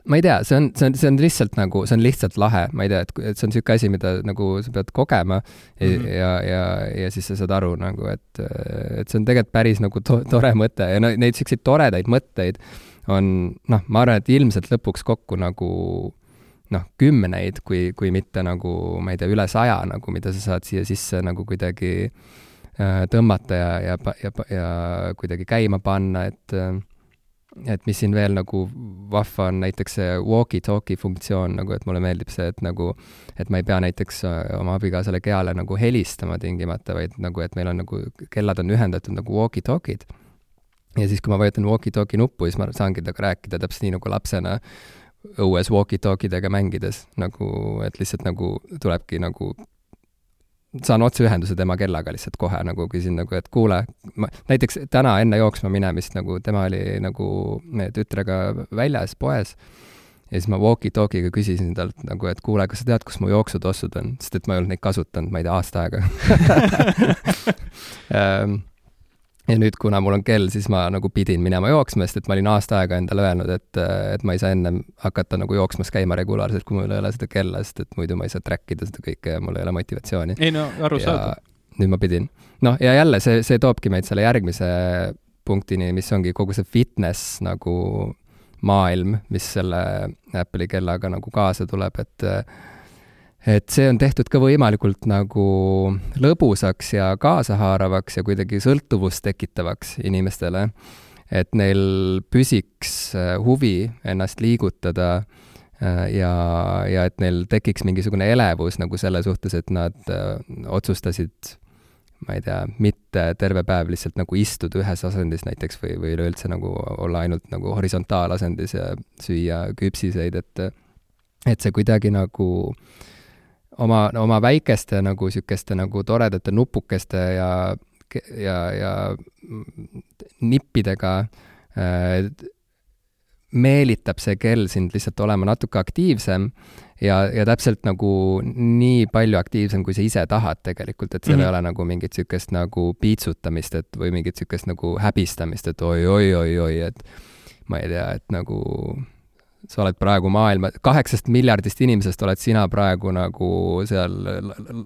ma ei tea, see on, see on, see on lihtsalt nagu, see on lihtsalt lahe, ma ei tea, et, et see on niisugune asi, mida nagu sa pead kogema ja mm, -hmm. ja, ja, ja siis sa saad aru nagu, et, et see on tegelikult päris nagu to tore mõte ja no neid niisuguseid toredaid mõtteid on noh, ma arvan, et ilmselt lõpuks kokku nagu noh, kümneid, kui, kui mitte nagu, ma ei tea, üle saja nagu, mida sa saad siia sisse nagu kuidagi äh, tõmmata ja, ja, ja, ja kuidagi käima panna, et äh, et mis siin veel nagu vahva on, näiteks see walkie-talkie funktsioon nagu, et mulle meeldib see, et nagu, et ma ei pea näiteks äh, oma abikaasale keale nagu helistama tingimata, vaid nagu, et meil on nagu, kellad on ühendatud nagu walkie-talkie'd. ja siis, kui ma vajutan walkie-talkie nuppu, siis ma saangi temaga rääkida täpselt nii, nagu lapsena õues walkie-talkie dega mängides, nagu, et lihtsalt nagu tulebki nagu saan otseühenduse tema kellaga lihtsalt kohe nagu küsin nagu, et kuule, ma näiteks täna enne jooksma minemist nagu tema oli nagu tütrega väljas poes ja siis ma walkie-talkie'ga küsisin talt nagu, et kuule, kas sa tead, kus mu jooksutossud on, sest et ma ei olnud neid kasutanud, ma ei tea, aasta aega. Ehm, ja nüüd, kuna mul on kell, siis ma nagu pidin minema jooksma, sest et ma olin aasta aega endale öelnud, et, et ma ei saa ennem hakata nagu jooksmas käima regulaarselt, kui mul ei ole seda kella, sest et muidu ma ei saa track ida seda kõike ja mul ei ole motivatsiooni. ei no arusaadav. nüüd ma pidin. noh, ja jälle see, see toobki meid selle järgmise punktini, mis ongi kogu see fitness nagu maailm, mis selle Apple'i kellaga nagu kaasa tuleb, et et see on tehtud ka võimalikult nagu lõbusaks ja kaasahaaravaks ja kuidagi sõltuvust tekitavaks inimestele, et neil püsiks äh, huvi ennast liigutada ja, ja et neil tekiks mingisugune elevus nagu selle suhtes, et nad otsustasid ma ei tea, mitte terve päev lihtsalt nagu istuda ühes asendis näiteks või, või üleüldse nagu olla ainult nagu horisontaalasendis ja süüa küpsiseid, et et see kuidagi nagu oma, oma väikeste nagu niisuguste nagu toredate nupukeste ja, ja, ja nippidega äh, meelitab see kell sind lihtsalt olema natuke aktiivsem ja, ja täpselt nagu nii palju aktiivsem, kui sa ise tahad tegelikult, et seal mm -hmm. ei mhm. ole nagu mingit niisugust nagu piitsutamist, et või mingit niisugust nagu häbistamist, et oi-oi-oi-oi, et ma ei tea, et nagu sa oled praegu maailma, kaheksast miljardist inimesest oled sina praegu nagu seal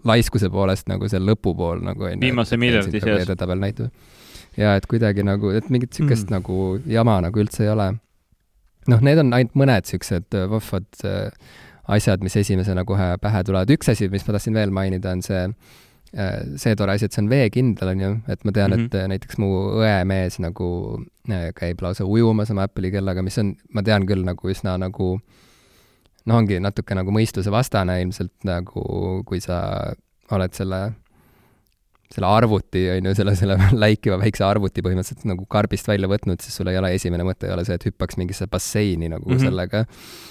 laiskuse poolest nagu seal lõpupool nagu onju. viimase miljardi seas. edetabel näitab. ja et kuidagi nagu, et mingit niisugust mm. nagu jama nagu üldse ei ole. noh, need on ainult mõned niisugused vahvad äh, asjad, mis esimesena kohe pähe tulevad. üks asi, mis ma tahtsin veel mainida, on see, äh, see tore asi, et see on veekindel, on ju, et ma tean mm, -hmm. et äh, näiteks mu õemees nagu äh, käib lausa ujumas oma Apple'i kellaga, mis on, ma tean küll, nagu üsna nagu noh, ongi natuke nagu mõistusevastane ilmselt nagu, kui sa oled selle selle arvuti, on ju, selle, selle läikiva väikse arvuti põhimõtteliselt nagu karbist välja võtnud, siis sul ei ole esimene mõte ei ole see, et hüppaks mingisse basseini nagu mm -hmm. sellega.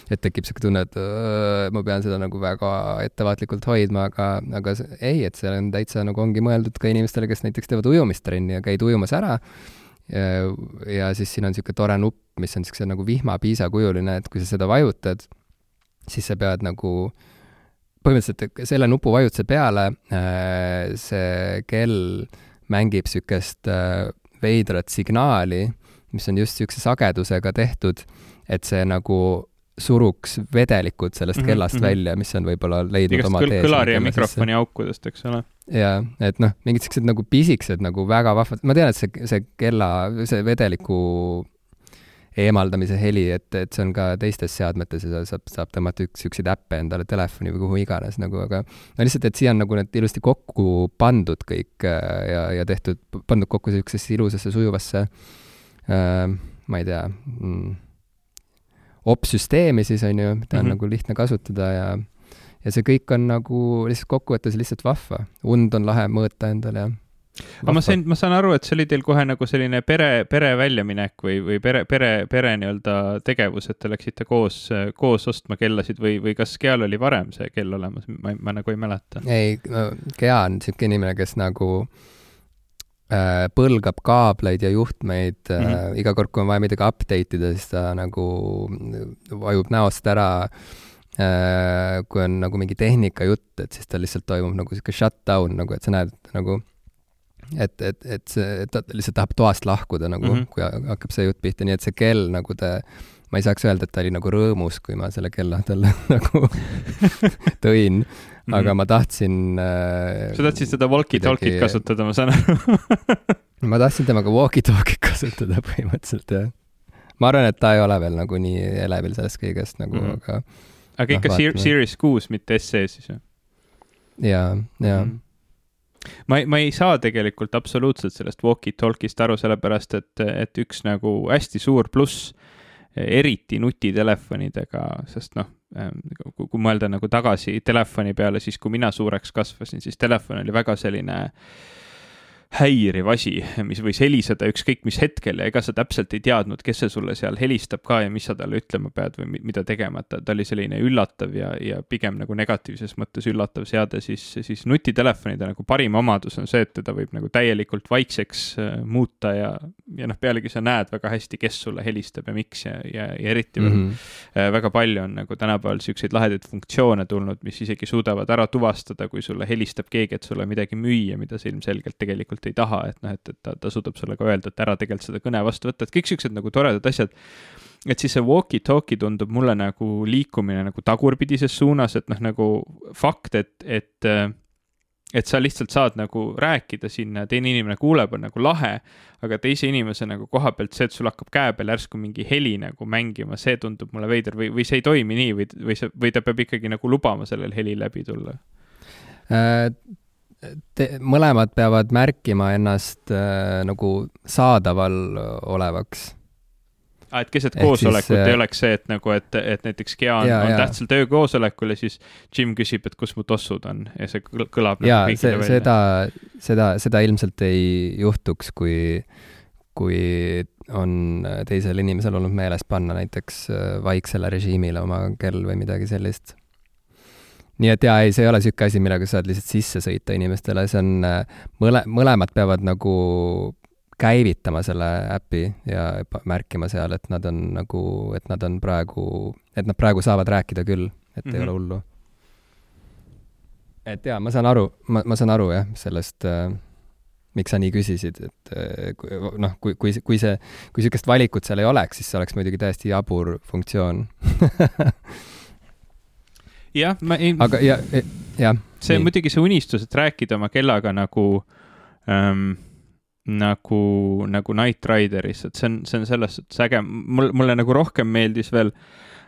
et tekib niisugune tunne, et öö, ma pean seda nagu väga ettevaatlikult hoidma, aga, aga ei, et see on täitsa nagu ongi mõeldud ka inimestele, kes näiteks teevad ujumistrenni ja käid ujumas ära ja, ja siis siin on niisugune tore nupp, mis on niisuguse nagu vihmapiisakujuline, et kui sa seda vajutad, siis sa pead nagu äh, põhimõtteliselt selle nupu vajutuse peale äh, see kell mängib niisugust äh, veidrat signaali, mis on just niisuguse sagedusega tehtud, et see nagu suruks vedelikud sellest -hmm, kellast mm -hmm. välja, mis on võib-olla leidnud Igast oma tee. kõlari ja mikrofoni aukudest, eks ole. jaa, et noh, mingid siuksed nagu pisikesed nagu väga vahvad, ma tean, et see, see kella, see vedeliku eemaldamise heli, et, et see on ka teistes seadmetes ja saab, saab tõmmata üks niisuguseid äppe endale telefoni või kuhu iganes nagu, aga no lihtsalt, et siia on nagu need ilusti kokku pandud kõik äh, ja, ja tehtud, pandud kokku niisugusesse ilusasse sujuvasse äh, ma ei tea mm,, op-süsteemi siis, on ju, mida on mm -hmm. nagu lihtne kasutada ja ja see kõik on nagu lihtsalt kokkuvõttes lihtsalt vahva. und on lahe mõõta endale ja aga ma sain, ma saan aru, et see oli teil kohe nagu selline pere, pere väljaminek või, või pere, pere, pere nii-öelda tegevus, et te läksite koos, koos ostma kellasid või, või kas Geal oli varem see kell olemas, ma, ma nagu ei mäleta. ei no,, Gea on niisugune inimene, kes nagu äh, põlgab kaableid ja juhtmeid mm -hmm. äh, mhm. iga kord, kui on vaja midagi update ida, siis ta nagu vajub näost ära äh, kui on nagu mingi tehnikajutt, et siis tal lihtsalt toimub nagu niisugune shutdown nagu, et sa näed nagu et, et, et see, et ta lihtsalt tahab toast lahkuda nagu mm, -hmm. kui hakkab see jutt pihta, nii et see kell nagu ta, ma ei saaks öelda, et ta oli nagu rõõmus, kui ma selle kella talle nagu tõin, aga mm -hmm. ma tahtsin äh, sa tahtsid seda walkie-talkie'd kasutada, ma saan aru ma tahtsin temaga walkie-talkie'd kasutada põhimõtteliselt, jah. ma arvan, et ta ei ole veel nagu nii elevil sellest kõigest nagu mm, -hmm. aga aga ikka no, Series kuus, mitte SE siis, jah? jaa, jaa mm. -hmm ma ei, ma ei saa tegelikult absoluutselt sellest walkie-talkie'st aru, sellepärast et, et üks nagu hästi suur pluss, eriti nutitelefonidega, sest noh, ähm, kui mõelda nagu tagasi telefoni peale, siis kui mina suureks kasvasin, siis telefon oli väga selline äh, häiriv asi, mis võis heliseda ükskõik mis hetkel ja ega sa täpselt ei teadnud, kes see sulle seal helistab ka ja mis sa talle ütlema pead või mida tegema, et ta, ta oli selline üllatav ja, ja pigem nagu negatiivses mõttes üllatav seade, siis, siis nutitelefonide nagu parim omadus on see, et teda võib nagu täielikult vaikseks äh, muuta ja, ja noh, pealegi sa näed väga hästi, kes sulle helistab ja miks ja, ja, ja eriti mm -hmm. veel väga palju on nagu tänapäeval siukseid lahedaid funktsioone tulnud, mis isegi suudavad ära tuvastada, kui sulle helistab keegi, et sulle midagi müüa, mida sa ilmselgelt tegelikult tegelikult ei taha, et noh, et, et ta, ta suudab sulle ka öelda, et ära tegelikult seda kõne vastu võtta, et kõik siuksed nagu toredad asjad. et siis see walkie-talkie tundub mulle nagu liikumine nagu tagurpidises suunas, et noh, nagu fakt, et, et et sa lihtsalt saad nagu rääkida sinna, teine inimene kuuleb, on nagu lahe, aga teise inimese nagu koha pealt see, et sul hakkab käe peal järsku mingi heli nagu mängima, see tundub mulle veider või, või see ei toimi nii või, või see, või ta peab ikkagi nagu lubama sellel helil läbi tulla äh,? Te, mõlemad peavad märkima ennast äh, nagu saadaval olevaks. ah,. et keset koosolekut siis, ei äh, oleks see, et nagu, et, et näiteks Gea on, on tähtsal töökoosolekul ja siis Jim küsib, et kus mu tossud on ja see kõlab. Nagu jaa, see, seda, seda, seda ilmselt ei juhtuks, kui, kui on teisel inimesel olnud meeles panna näiteks äh, vaiksele režiimile oma kell või midagi sellist. Nii et jaa, ei, see ei ole niisugune asi, millega sa saad lihtsalt sisse sõita inimestele, see on, äh, mõle-, mõlemad peavad nagu käivitama selle äpi ja märkima seal, et nad on nagu, et nad on praegu, et nad praegu saavad rääkida küll, et mm -hmm. ei ole mhm. hullu. et jaa, ma saan aru, ma, ma saan aru jah, sellest äh, miks sa nii küsisid, et äh, noh, kui, kui, kui see, kui niisugust valikut seal ei oleks, siis see oleks muidugi täiesti jabur funktsioon jah, ma ei. aga ja, jah. see nii. muidugi see unistus, et rääkida oma kellaga nagu ähm, nagu, nagu Knight Rideris, et see on, see on selles suhtes äge, mul, mulle nagu rohkem meeldis veel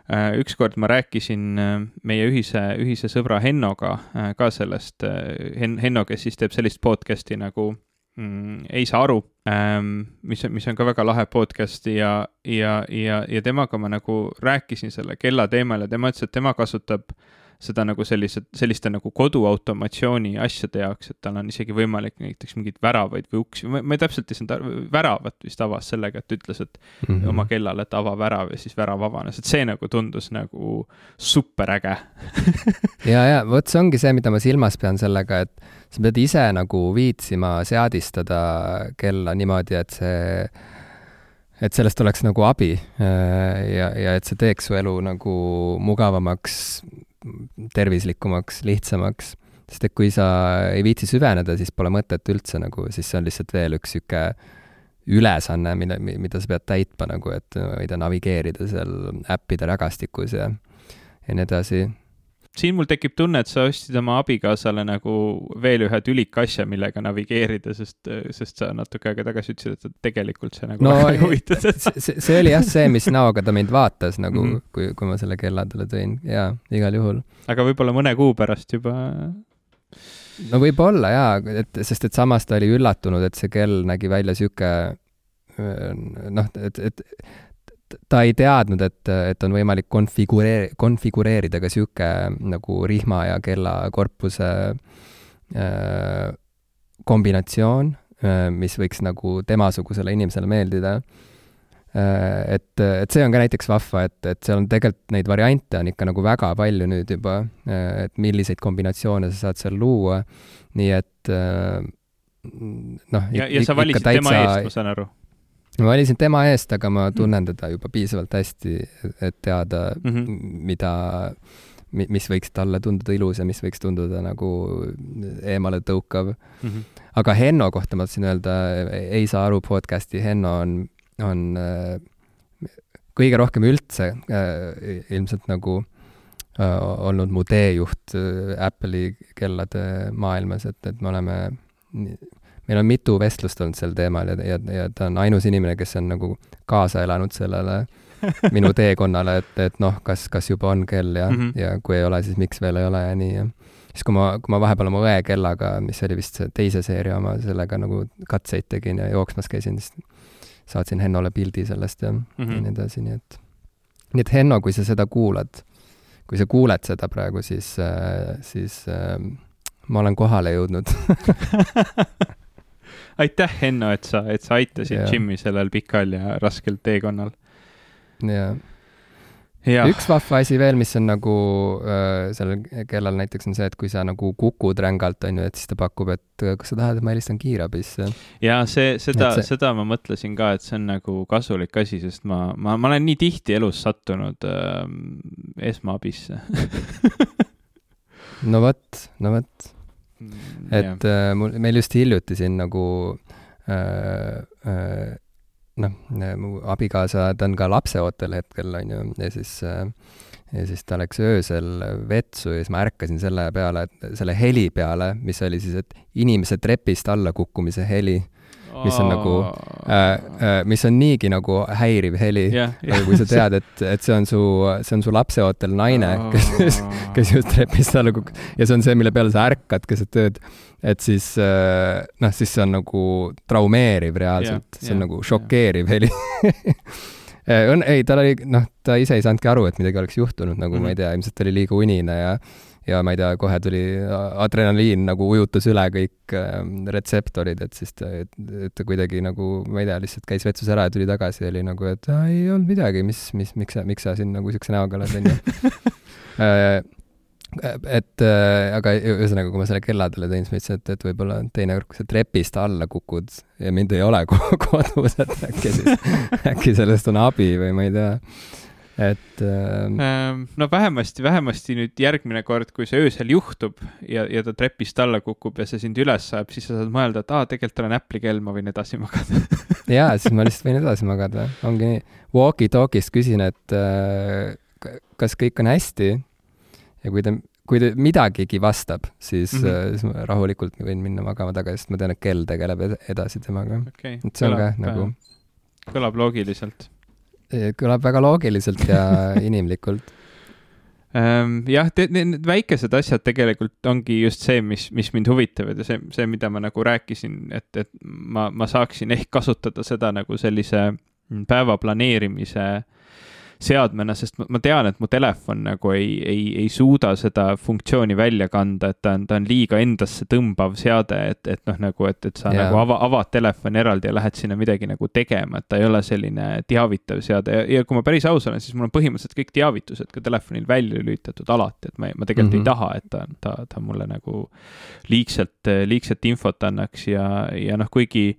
äh, ükskord ma rääkisin äh, meie ühise, ühise sõbra Hennoga äh, ka sellest Hen,, Henno, kes siis teeb sellist podcast'i nagu mm, Ei saa aru, ähm, mis mis on ka väga lahe podcast ja, ja, ja, ja temaga ma nagu rääkisin selle kella teemal ja tema ütles, et tema kasutab äh, seda nagu sellise, selliste nagu koduautomatsiooni asjade jaoks, et tal on isegi võimalik näiteks mingeid väravaid või uksi, ma, ei täpselt ei saanud aru, väravat vist avas sellega, et ütles, et mm -hmm. oma kellale, et ava värav ja siis värav avanes, et see nagu tundus nagu super äge ja, ja vot see ongi see, mida ma silmas pean sellega, et sa pead ise nagu viitsima seadistada kella niimoodi, et see et sellest oleks nagu abi ja, ja et see teeks su elu nagu mugavamaks, tervislikumaks, lihtsamaks, sest et kui sa ei viitsi süveneda, siis pole mõtet üldse nagu, siis see on lihtsalt veel üks niisugune ülesanne, mille, mida sa pead täitma nagu, et tea, navigeerida seal äppide rägastikus ja ja nii edasi siin mul tekib tunne, et sa ostsid oma abikaasale nagu veel ühe tülika asja, millega navigeerida, sest, sest sa natuke aega tagasi ütlesid, et tegelikult see nagu no, ei huvita teda. see, oli jah see, mis näoga ta mind vaatas nagu mm, -hmm. kui, kui ma selle kella talle tõin, jaa, igal juhul. aga võib-olla mõne kuu pärast juba no võib-olla jaa, et sest et samas ta oli üllatunud, et see kell nägi välja sihuke noh, et, et ta ei teadnud, et, et on võimalik konfigureeri-, konfigureerida ka niisugune nagu rihma ja kella korpuse äh, kombinatsioon äh,, mis võiks nagu temasugusele inimesele meeldida äh,. et, et see on ka näiteks vahva, et, et seal on tegelikult neid variante on ikka nagu väga palju nüüd juba äh,, et milliseid kombinatsioone sa saad seal luua, nii et äh, noh. ja, ja sa valisid tema eest, ma saan aru ma valisin tema eest, aga ma tunnen teda juba piisavalt hästi, et teada mm, -hmm. mida, mis võiks talle tunduda ilus ja mis võiks tunduda nagu eemale tõukav mm. -hmm. aga Henno kohta ma tahtsin öelda, ei saa aru podcast'i, Henno on, on äh, kõige rohkem üldse äh, ilmselt nagu äh, olnud mu teejuht Apple'i kellade maailmas, et, et me oleme meil on mitu vestlust olnud sel teemal ja, ja, ja ta on ainus inimene, kes on nagu kaasa elanud sellele minu teekonnale, et, et noh, kas, kas juba on kell ja mm, -hmm. ja kui ei ole, siis miks veel ei ole ja nii ja siis, kui ma, kui ma vahepeal oma õe kellaga, mis oli vist see teise seeria oma, sellega nagu katseid tegin ja jooksmas käisin, siis saatsin Hennole pildi sellest ja mm, -hmm. ja nii edasi, nii et nii et Henno, kui sa seda kuulad, kui sa kuuled seda praegu, siis, siis äh, ma olen kohale jõudnud aitäh, Henno, et sa, et sa aitasid yeah. Jimmy sellel pikal ja raskel teekonnal. jaa ja. üks vahva asi veel, mis on nagu äh, sellel kellal näiteks on see, et kui sa nagu kukud rängalt, on ju, et siis ta pakub, et kas sa tahad, et ma helistan kiirabisse. ja see, seda, see... seda ma mõtlesin ka, et see on nagu kasulik asi, sest ma, ma, ma olen nii tihti elus sattunud äh, esmaabisse no vot, no vot et yeah. äh, mul, meil just hiljuti siin nagu äh, äh, noh, mu abikaasa, ta on ka lapseootel hetkel, on ju, ja siis äh, ja siis ta läks öösel vetsu ja siis ma ärkasin selle peale, selle heli peale, mis oli siis, et inimese trepist alla kukkumise heli mis on nagu äh,, äh, mis on niigi nagu häiriv heli yeah,. Yeah. kui sa tead, et, et see on su, see on su lapseootel naine, kes, kes just trepist alla kukkus ja see on see, mille peale sa ärkad keset ööd, et siis äh, noh, siis see on nagu traumeeriv reaalselt yeah,, see on yeah, nagu šokeeriv yeah. heli õnn, ei, tal oli, noh, ta ise ei saanudki aru, et midagi oleks juhtunud, nagu mm -hmm. ma ei tea, ilmselt oli liiga unine ja ja ma ei tea, kohe tuli adrenaliin nagu ujutas üle kõik äh, retseptorid, et siis ta, et, ta kuidagi nagu, ma ei tea, lihtsalt käis vetsus ära ja tuli tagasi ja oli nagu, et ei olnud midagi, mis, mis, miks sa, miks sa siin nagu siukse näoga oled, onju äh, et äh, aga ühesõnaga, kui ma selle kella talle tõin, siis ma ütlesin, et, et võib-olla teinekord, kui sa trepist alla kukud ja mind ei ole kodus, et äkki siis, äkki sellest on abi või ma ei tea. Et äh.... no vähemasti, vähemasti nüüd järgmine kord, kui see öösel juhtub ja, ja ta trepist alla kukub ja see sind üles ajab, siis sa saad mõelda, et aa, tegelikult olen Apple'i kell, ma võin edasi magada jaa, siis ma lihtsalt võin edasi magada, ongi nii. Walkie-talkie'st küsin, et äh, kas kõik on hästi ja kui ta, kui ta midagigi vastab, siis mm, -hmm. siis ma rahulikult võin minna magama tagasi, sest ma tean, et kell tegeleb edasi temaga okay.. et see on ka nagu kõlab loogiliselt. Kõlab väga loogiliselt ja inimlikult um,. jah, need väikesed asjad tegelikult ongi just see, mis, mis mind huvitavad ja see, see, mida ma nagu rääkisin, et, et ma, ma saaksin ehk kasutada seda nagu sellise päeva planeerimise äh, seadmena, sest ma, tean, et mu telefon nagu ei, ei, ei suuda seda funktsiooni välja kanda, et ta on, ta on liiga endasse tõmbav seade, et, et noh, nagu, et, et sa yeah. nagu ava, avad telefoni eraldi ja lähed sinna midagi nagu tegema, et ta ei ole selline teavitav seade ja, ja kui ma päris aus olen, siis mul on põhimõtteliselt kõik teavitused ka telefonil välja lülitatud alati, et ma, ma tegelikult mm -hmm. ei mhm. taha, et ta, ta, ta mulle nagu liigselt, liigset infot annaks ja, ja noh, kuigi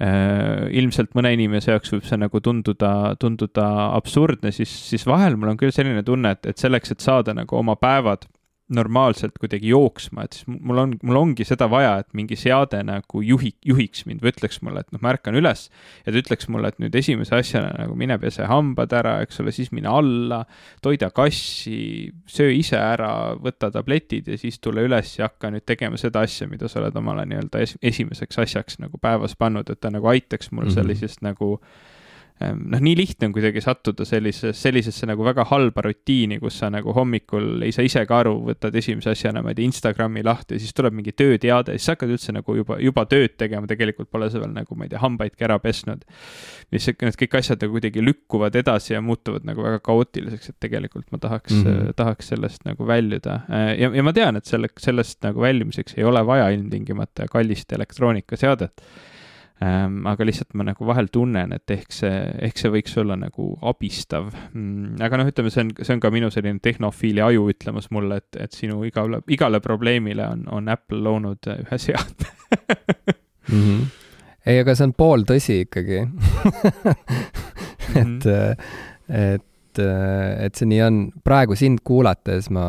ilmselt mõne inimese jaoks võib see nagu tunduda, tunduda absurdne, siis, siis vahel mul on küll selline tunne, et, et selleks, et saada nagu oma päevad normaalselt kuidagi jooksma, et siis mul on, mul ongi seda vaja, et mingi seade nagu juhi, juhiks mind või ütleks mulle, et noh, ma ärkan üles ja ta ütleks mulle, et nüüd esimese asjana nagu mine pese hambad ära, eks ole, siis mine alla, toida kassi, söö ise ära, võta tabletid ja siis tule üles ja hakka nüüd tegema seda asja, mida sa oled omale nii-öelda es esimeseks asjaks nagu päevas pannud, et ta nagu aitaks mul mm -hmm. sellisest nagu noh, nii lihtne on kuidagi sattuda sellisesse, sellisesse nagu väga halba rutiini, kus sa nagu hommikul ei saa ise ka aru, võtad esimese asjana, ma ei tea, Instagrami lahti ja siis tuleb mingi tööteade, siis sa hakkad üldse nagu juba, juba tööd tegema, tegelikult pole sa veel nagu, ma ei tea, hambaidki ära pesnud. mis need kõik asjad nagu kuidagi lükkuvad edasi ja muutuvad nagu väga kaootiliseks, et tegelikult ma tahaks mm, -hmm. tahaks sellest nagu väljuda. Ehm, ja, ja ma tean, et selle, sellest nagu väljumiseks ei ole vaja ilmtingimata kallist elektroonikaseadet aga lihtsalt ma nagu vahel tunnen, et ehk see, ehk see võiks olla nagu abistav mm,. aga noh, ütleme, see on, see on ka minu selline tehnofiili aju ütlemas mulle, et, et sinu igale, igale probleemile on, on Apple loonud ühe seadme mm. -hmm. ei, aga see on pooltõsi ikkagi et, et, et see nii on. praegu sind kuulates ma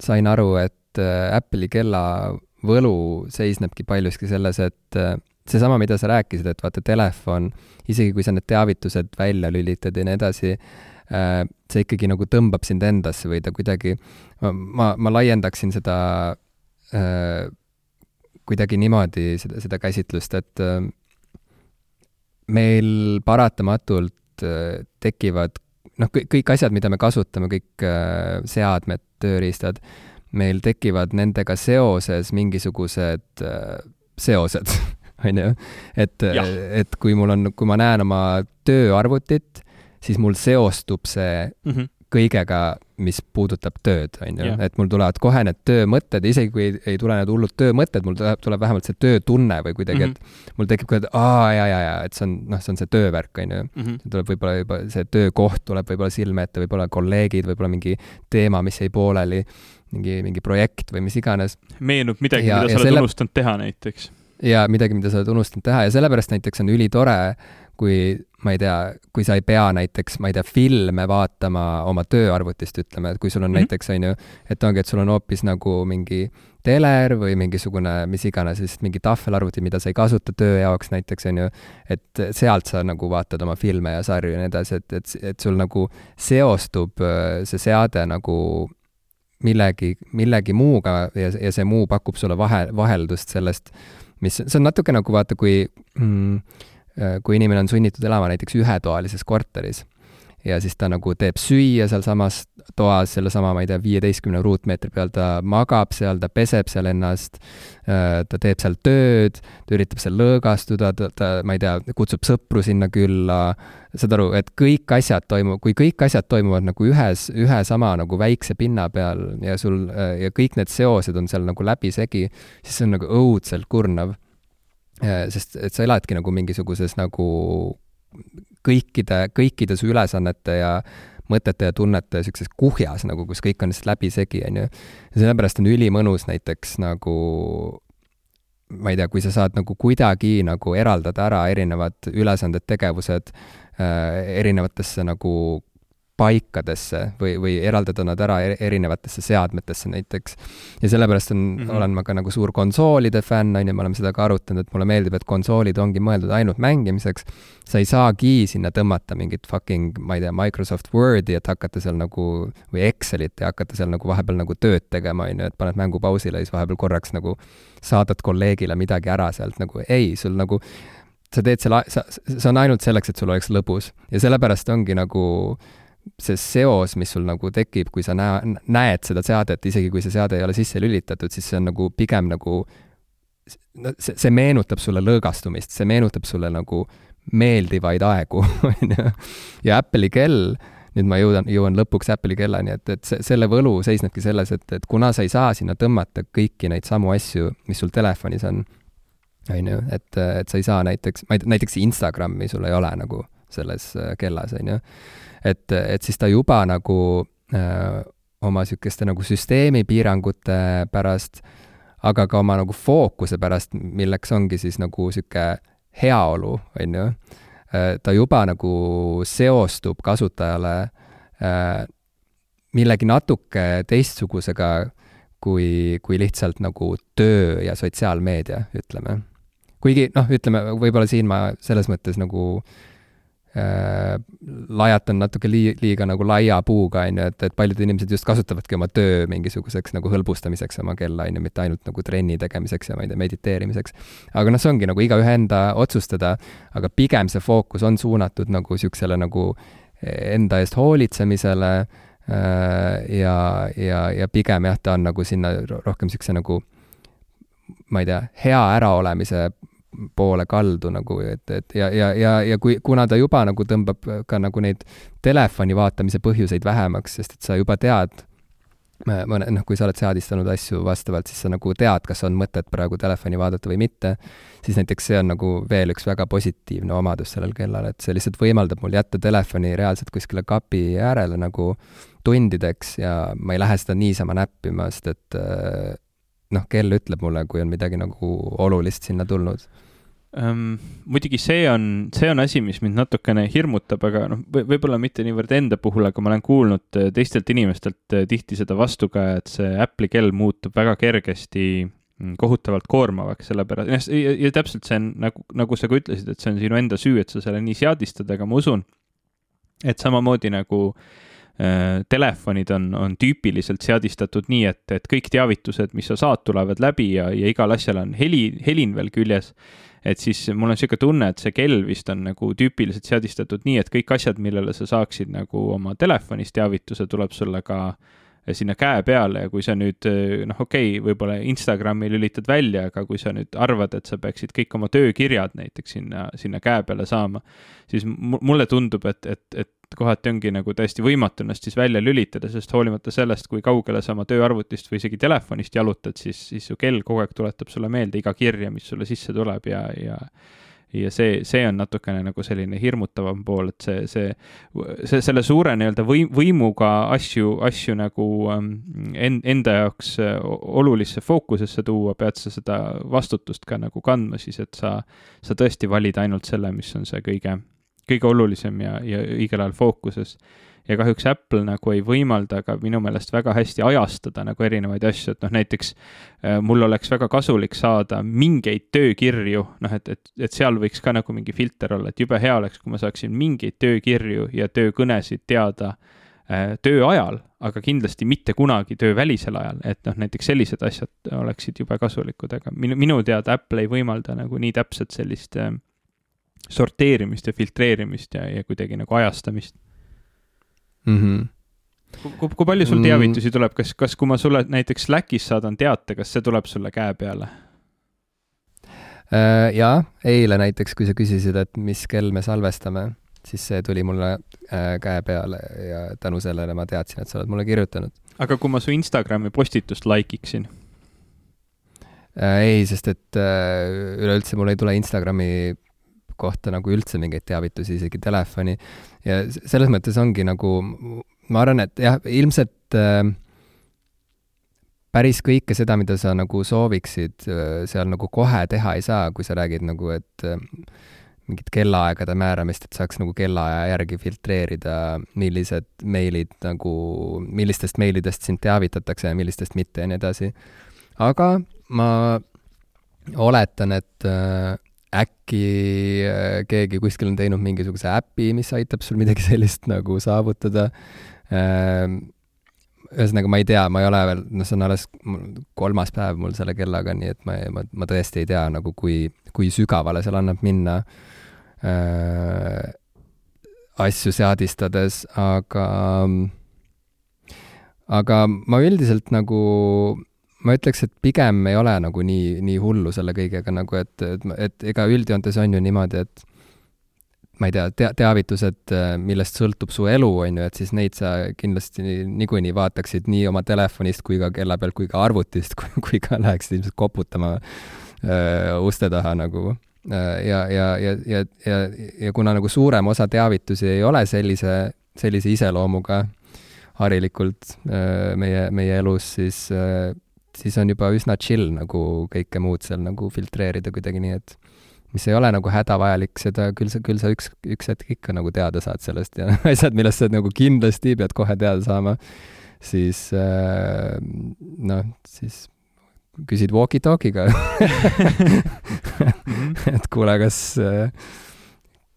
sain aru, et Apple'i kella võlu seisnebki paljuski selles, et äh, seesama, mida sa rääkisid, et vaata, telefon, isegi kui sa need teavitused välja lülitad ja nii edasi, äh, see ikkagi nagu tõmbab sind endasse või ta kuidagi, ma, ma laiendaksin seda äh, kuidagi niimoodi, seda, seda käsitlust, et meil paratamatult tekivad noh, kõik asjad, mida me kasutame, kõik seadmed, tööriistad, meil tekivad nendega seoses mingisugused äh, seosed on ju. et, et kui mul on, kui ma näen oma tööarvutit, siis mul seostub see mm -hmm. kõigega, mis puudutab tööd, on ju, et mul tulevad kohe need töömõtted, isegi kui ei, ei tule need hullud töömõtted, mul tuleb, tuleb vähemalt see töötunne või kuidagi mm, -hmm. et mul tekib ka, et aa, ja, ja, ja, et see on, noh, see on see töövärk, on ju. Mhm. tuleb võib-olla juba, see töökoht tuleb võib-olla silme ette, võib-olla kolleegid, võib-olla mingi teema, mis jäi pooleli mingi, mingi projekt või mis iganes. meenub midagi, mida sa oled selle... unustanud teha näiteks. jaa, midagi, mida sa oled unustanud teha ja sellepärast näiteks on ülitore, kui ma ei tea, kui sa ei pea näiteks, ma ei tea, filme vaatama oma tööarvutist, ütleme, et kui sul on mm -hmm. näiteks, on ju, et ongi, et sul on hoopis nagu mingi teler või mingisugune mis iganes, siis mingi tahvelarvuti, mida sa ei kasuta töö jaoks näiteks, on ju, et sealt sa nagu vaatad oma filme ja sarju ja nii edasi, et, et, et sul nagu seostub äh, see seade nagu millegi, millegi muuga ja, ja see muu pakub sulle vahe, vaheldust sellest, mis, see on natuke nagu vaata, kui mm, äh, kui inimene on sunnitud elama näiteks ühetoalises korteris ja siis ta nagu teeb süüa sealsamas toas sellesama, ma ei tea, viieteistkümne ruutmeetri peal, ta magab seal, ta peseb seal ennast, äh, ta teeb seal tööd, ta üritab seal lõõgastuda, ta, ta, ma ei tea, kutsub sõpru sinna külla, saad aru, et kõik asjad toimuvad, kui kõik asjad toimuvad nagu ühes, ühe sama nagu väikse pinna peal ja sul, äh, ja kõik need seosed on seal nagu läbisegi, siis see on nagu õudselt kurnav. sest et sa eladki nagu mingisuguses nagu kõikide, kõikide su ülesannete ja mõtete ja tunnete niisuguses kuhjas nagu, kus kõik on lihtsalt läbisegi, on ju. ja sellepärast on ülimõnus näiteks nagu ma ei tea, kui sa saad nagu kuidagi nagu eraldada ära erinevad ülesanded, tegevused äh, erinevatesse nagu paikadesse või, või eraldada nad ära erinevatesse seadmetesse näiteks. ja sellepärast on mm, -hmm. olen ma ka nagu suur konsoolide fänn, on ju, me oleme seda ka arutanud, et mulle meeldib, et konsoolid ongi mõeldud ainult mängimiseks. sa ei saagi sinna tõmmata mingit fucking, ma ei tea, Microsoft Wordi, et hakata seal nagu, või Excelit ja hakata seal nagu vahepeal nagu tööd tegema, on ju, et paned mängu pausile ja siis vahepeal korraks nagu saadad kolleegile midagi ära sealt nagu, ei, sul nagu sa teed selle, sa, see on ainult selleks, et sul oleks lõbus ja sellepärast ongi nagu äh, see seos, mis sul nagu tekib, kui sa näe-, näed seda seadet, isegi kui see seade ei ole sisse lülitatud, siis see on nagu pigem nagu no see, see meenutab sulle lõõgastumist, see meenutab sulle nagu meeldivaid aegu, on ju. ja Apple'i kell, nüüd ma jõuan, jõuan lõpuks Apple'i kellani, et, et see, selle võlu seisnebki selles, et, et kuna sa ei saa sinna tõmmata kõiki neid samu asju, mis sul telefonis on, on ju, et, et sa ei saa näiteks, ma ei tea, näiteks Instagrami sul ei ole nagu selles äh, kellas, on ju et, et siis ta juba nagu öö, oma niisuguste nagu süsteemipiirangute pärast, aga ka oma nagu fookuse pärast, milleks ongi siis nagu niisugune heaolu, on ju, ta juba nagu seostub kasutajale öö, millegi natuke teistsugusega kui, kui lihtsalt nagu töö ja sotsiaalmeedia, ütleme. kuigi noh, ütleme võib-olla siin ma selles mõttes nagu äh, äh, lajatan natuke lii-, liiga nagu laia puuga, on ju, et, et paljud inimesed just kasutavadki oma töö mingisuguseks nagu hõlbustamiseks oma kella, on ju, mitte ainult nagu trenni tegemiseks ja ma ei tea, mediteerimiseks. aga noh, see ongi nagu igaühe enda otsustada, aga pigem see fookus on suunatud nagu niisugusele nagu enda eest hoolitsemisele äh, ja, ja, ja pigem jah, ta on nagu sinna rohkem niisuguse nagu ma ei tea, hea äraolemise poole kaldu nagu, et, et ja, ja, ja, ja kui, kuna ta juba nagu tõmbab ka nagu neid telefoni vaatamise põhjuseid vähemaks, sest et sa juba tead, mõne, noh, kui sa oled seadistanud asju vastavalt, siis sa nagu tead, kas on mõtet praegu telefoni vaadata või mitte, siis näiteks see on nagu veel üks väga positiivne omadus sellel kellal, et see lihtsalt võimaldab mul jätta telefoni reaalselt kuskile kapi äärele nagu tundideks ja ma ei lähe seda niisama näppima, sest et noh, kell ütleb mulle, kui on midagi nagu olulist sinna tulnud um,. muidugi see on, see on asi, mis mind natukene hirmutab, aga noh, võib-olla mitte niivõrd enda puhul, aga ma olen kuulnud äh, teistelt inimestelt äh, tihti seda vastu ka, et see Apple'i kell muutub väga kergesti mm, kohutavalt koormavaks, sellepärast, ja, ja täpselt see on nagu, nagu sa ka ütlesid, et see on sinu enda süü, et sa selle nii seadistad, aga ma usun, et samamoodi nagu Äh, telefonid on, on tüüpiliselt seadistatud nii, et, et kõik teavitused, mis sa saad, tulevad läbi ja, ja igal asjal on heli, helin veel küljes. et siis mul on niisugune tunne, et see kell vist on nagu tüüpiliselt seadistatud nii, et kõik asjad, millele sa saaksid nagu oma telefonis teavituse, tuleb sulle ka sinna käe peale ja kui sa nüüd noh, okei okay,, võib-olla Instagrami lülitad välja, aga kui sa nüüd arvad, et sa peaksid kõik oma töökirjad näiteks sinna, sinna käe peale saama, siis mulle tundub, et, et, et kohati ongi nagu täiesti võimatu ennast siis välja lülitada, sest hoolimata sellest, kui kaugele sa oma tööarvutist või isegi telefonist jalutad, siis, siis su kell kogu aeg tuletab sulle meelde iga kirja, mis sulle sisse tuleb ja, ja ja see, see on natukene nagu selline hirmutavam pool, et see, see, see, selle suure nii-öelda võim, võimuga asju, asju nagu ähm, en-, enda jaoks äh, olulisse fookusesse tuua, pead sa seda vastutust ka nagu kandma siis, et sa, sa tõesti valid ainult selle, mis on see kõige kõige olulisem ja, ja õigel ajal fookuses. ja kahjuks Apple nagu ei võimalda ka minu meelest väga hästi ajastada nagu erinevaid asju, et noh, näiteks äh, mul oleks väga kasulik saada mingeid töökirju, noh, et, et, et seal võiks ka nagu mingi filter olla, et jube hea oleks, kui ma saaksin mingeid töökirju ja töökõnesid teada äh, töö ajal, aga kindlasti mitte kunagi töövälisel ajal, et noh, näiteks sellised asjad oleksid jube kasulikud, aga minu, minu teada Apple ei võimalda nagu nii täpselt sellist äh, sorteerimist ja filtreerimist ja, ja kuidagi nagu ajastamist mm. -hmm. kui, kui palju sul mm. teavitusi tuleb, kas, kas, kui ma sulle näiteks Slackis saadan teate, kas see tuleb sulle käe peale? Äh, jaa, eile näiteks, kui sa küsisid, et mis kell me salvestame, siis see tuli mulle äh, käe peale ja tänu sellele ma teadsin, et sa oled mulle kirjutanud. aga kui ma su Instagrami postitust like iksin? Äh, ei, sest et üleüldse mul ei tule Instagrami kohta nagu üldse mingeid teavitusi, isegi telefoni. ja selles mõttes ongi nagu, ma arvan, et jah, ilmselt äh, päris kõike seda, mida sa nagu sooviksid äh, seal nagu kohe teha ei saa, kui sa räägid nagu, et äh, mingit kellaaegade määramist, et saaks nagu kellaaja järgi filtreerida, millised meilid nagu, millistest meilidest sind teavitatakse ja millistest mitte ja nii edasi. aga ma oletan, et äh, äkki äh, keegi kuskil on teinud mingisuguse äpi, mis aitab sul midagi sellist nagu saavutada. Äh, ühesõnaga, ma ei tea, ma ei ole veel, noh, see on alles kolmas päev mul selle kellaga, nii et ma, ma, ma tõesti ei tea nagu, kui, kui sügavale seal annab minna äh, asju seadistades, aga, aga ma üldiselt nagu, ma ütleks, et pigem ei ole nagu nii, nii hullu selle kõigega nagu, et, et, et ega üldjoontes on ju niimoodi, et ma ei tea, tea-, teavitused, millest sõltub su elu, on ju, et siis neid sa kindlasti niikuinii vaataksid nii oma telefonist kui ka kella pealt kui ka arvutist, kui, ka läheksid ilmselt koputama öö, uste taha nagu. Ja, ja, ja, ja, ja, ja kuna nagu suurem osa teavitusi ei ole sellise, sellise iseloomuga harilikult öö, meie, meie elus, siis siis on juba üsna chill nagu kõike muud seal nagu filtreerida kuidagi nii, et mis ei ole nagu hädavajalik, seda küll sa, küll sa üks, üks hetk ikka nagu teada saad sellest ja asjad, millest sa nagu kindlasti pead kohe teada saama, siis äh, noh, siis küsid walkie-talkie'ga et kuule, kas,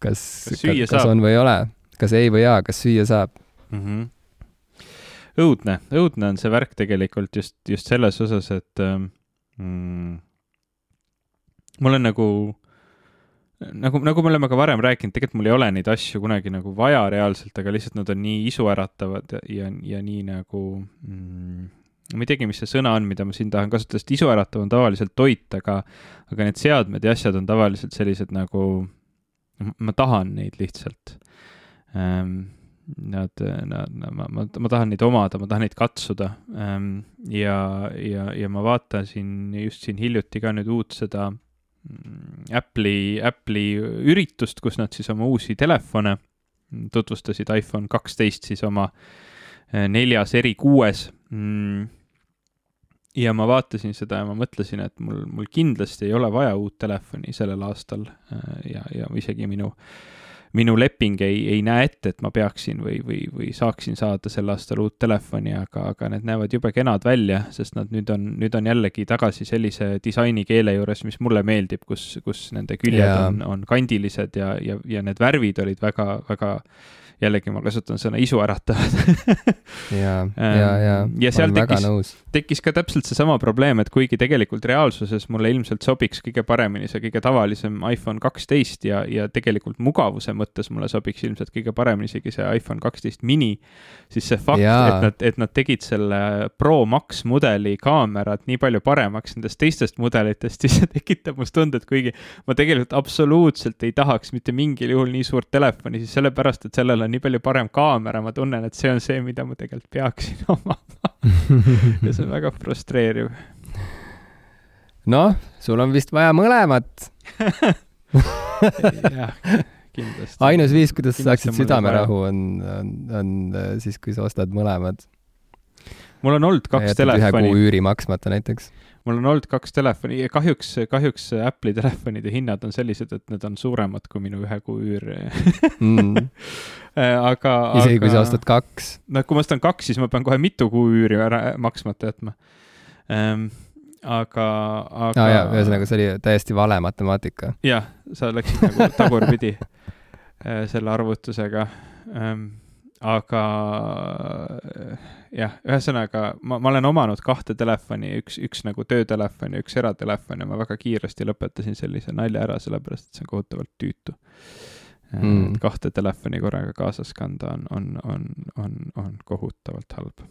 kas, kas, kas on või ei ole, kas ei või jaa, kas süüa saab mm? -hmm. Õudne, õudne on see värk tegelikult just, just selles osas, et ähm, mm, mul on nagu nagu, nagu me oleme ka varem rääkinud, tegelikult mul ei ole neid asju kunagi nagu vaja reaalselt, aga lihtsalt nad on nii isuäratavad ja, ja nii nagu mm, ma ei teagi, mis see sõna on, mida ma siin tahan kasutada, sest isuäratav on tavaliselt toit, aga, aga need seadmed ja asjad on tavaliselt sellised nagu, ma tahan neid lihtsalt ähm,. Nad, nad, ma, ma, ma tahan neid omada, ma tahan neid katsuda ähm, ja, ja, ja ma vaatasin just siin hiljuti ka nüüd uut seda Mm, Apple'i, Apple'i üritust, kus nad siis oma uusi telefone tutvustasid, iPhone kaksteist siis oma eh, neljas eri kuues. Mm. ja ma vaatasin seda ja ma mõtlesin, et mul, mul kindlasti ei ole vaja uut telefoni sellel aastal eh, ja, ja isegi minu äh, minu leping ei, ei näe ette, et ma peaksin või, või, või saaksin saada sel aastal uut telefoni, aga, aga need näevad jube kenad välja, sest nad nüüd on, nüüd on jällegi tagasi sellise disainikeele juures, mis mulle meeldib, kus, kus nende küljed yeah. on, on kandilised ja, ja, ja need värvid olid väga, väga jällegi ma kasutan sõna isuäratavad ja, ja, ja, ja seal tekkis, tekkis ka täpselt seesama probleem, et kuigi tegelikult reaalsuses mulle ilmselt sobiks kõige paremini see kõige tavalisem iPhone kaksteist ja, ja tegelikult mugavuse mõttes mulle sobiks ilmselt kõige paremini isegi see iPhone kaksteist mini, siis see fakt, et nad, et nad tegid selle Pro Max mudeli kaamerad nii palju paremaks nendest teistest mudelitest, siis see tekitab must tunde, et kuigi ma tegelikult absoluutselt ei tahaks mitte mingil juhul nii suurt telefoni, siis sellepärast, et sellel on nii palju parem kaamera, ma tunnen, et see on see, mida ma tegelikult peaksin omama ja see on väga frustreeriv. noh, sul on vist vaja mõlemat jah, kindlasti. ainus viis, kuidas sa saaksid südamerahu, on, on, on äh, siis, kui sa ostad mõlemad. mul on olnud kaks telefoni. ühe kuu üüri maksmata näiteks mul on olnud kaks telefoni ja kahjuks, kahjuks Apple'i telefonide hinnad on sellised, et need on suuremad kui minu ühe kuu üür mm. aga. isegi aga, kui sa ostad kaks. no kui ma ostan kaks, siis ma pean kohe mitu kuu üüri ära maksmata jätma ähm, aga, aga jaa, ühesõnaga see oli täiesti vale matemaatika. jah, sa läksid nagu tagurpidi äh, selle arvutusega ähm, aga jah, ühesõnaga ma, ma olen omanud kahte telefoni, üks, üks nagu töötelefon ja üks eratelefon ja ma väga kiiresti lõpetasin sellise nalja ära, sellepärast et see on kohutavalt tüütu. mm.. kahte telefoni korraga kaasas kanda on, on, on, on, on kohutavalt halb.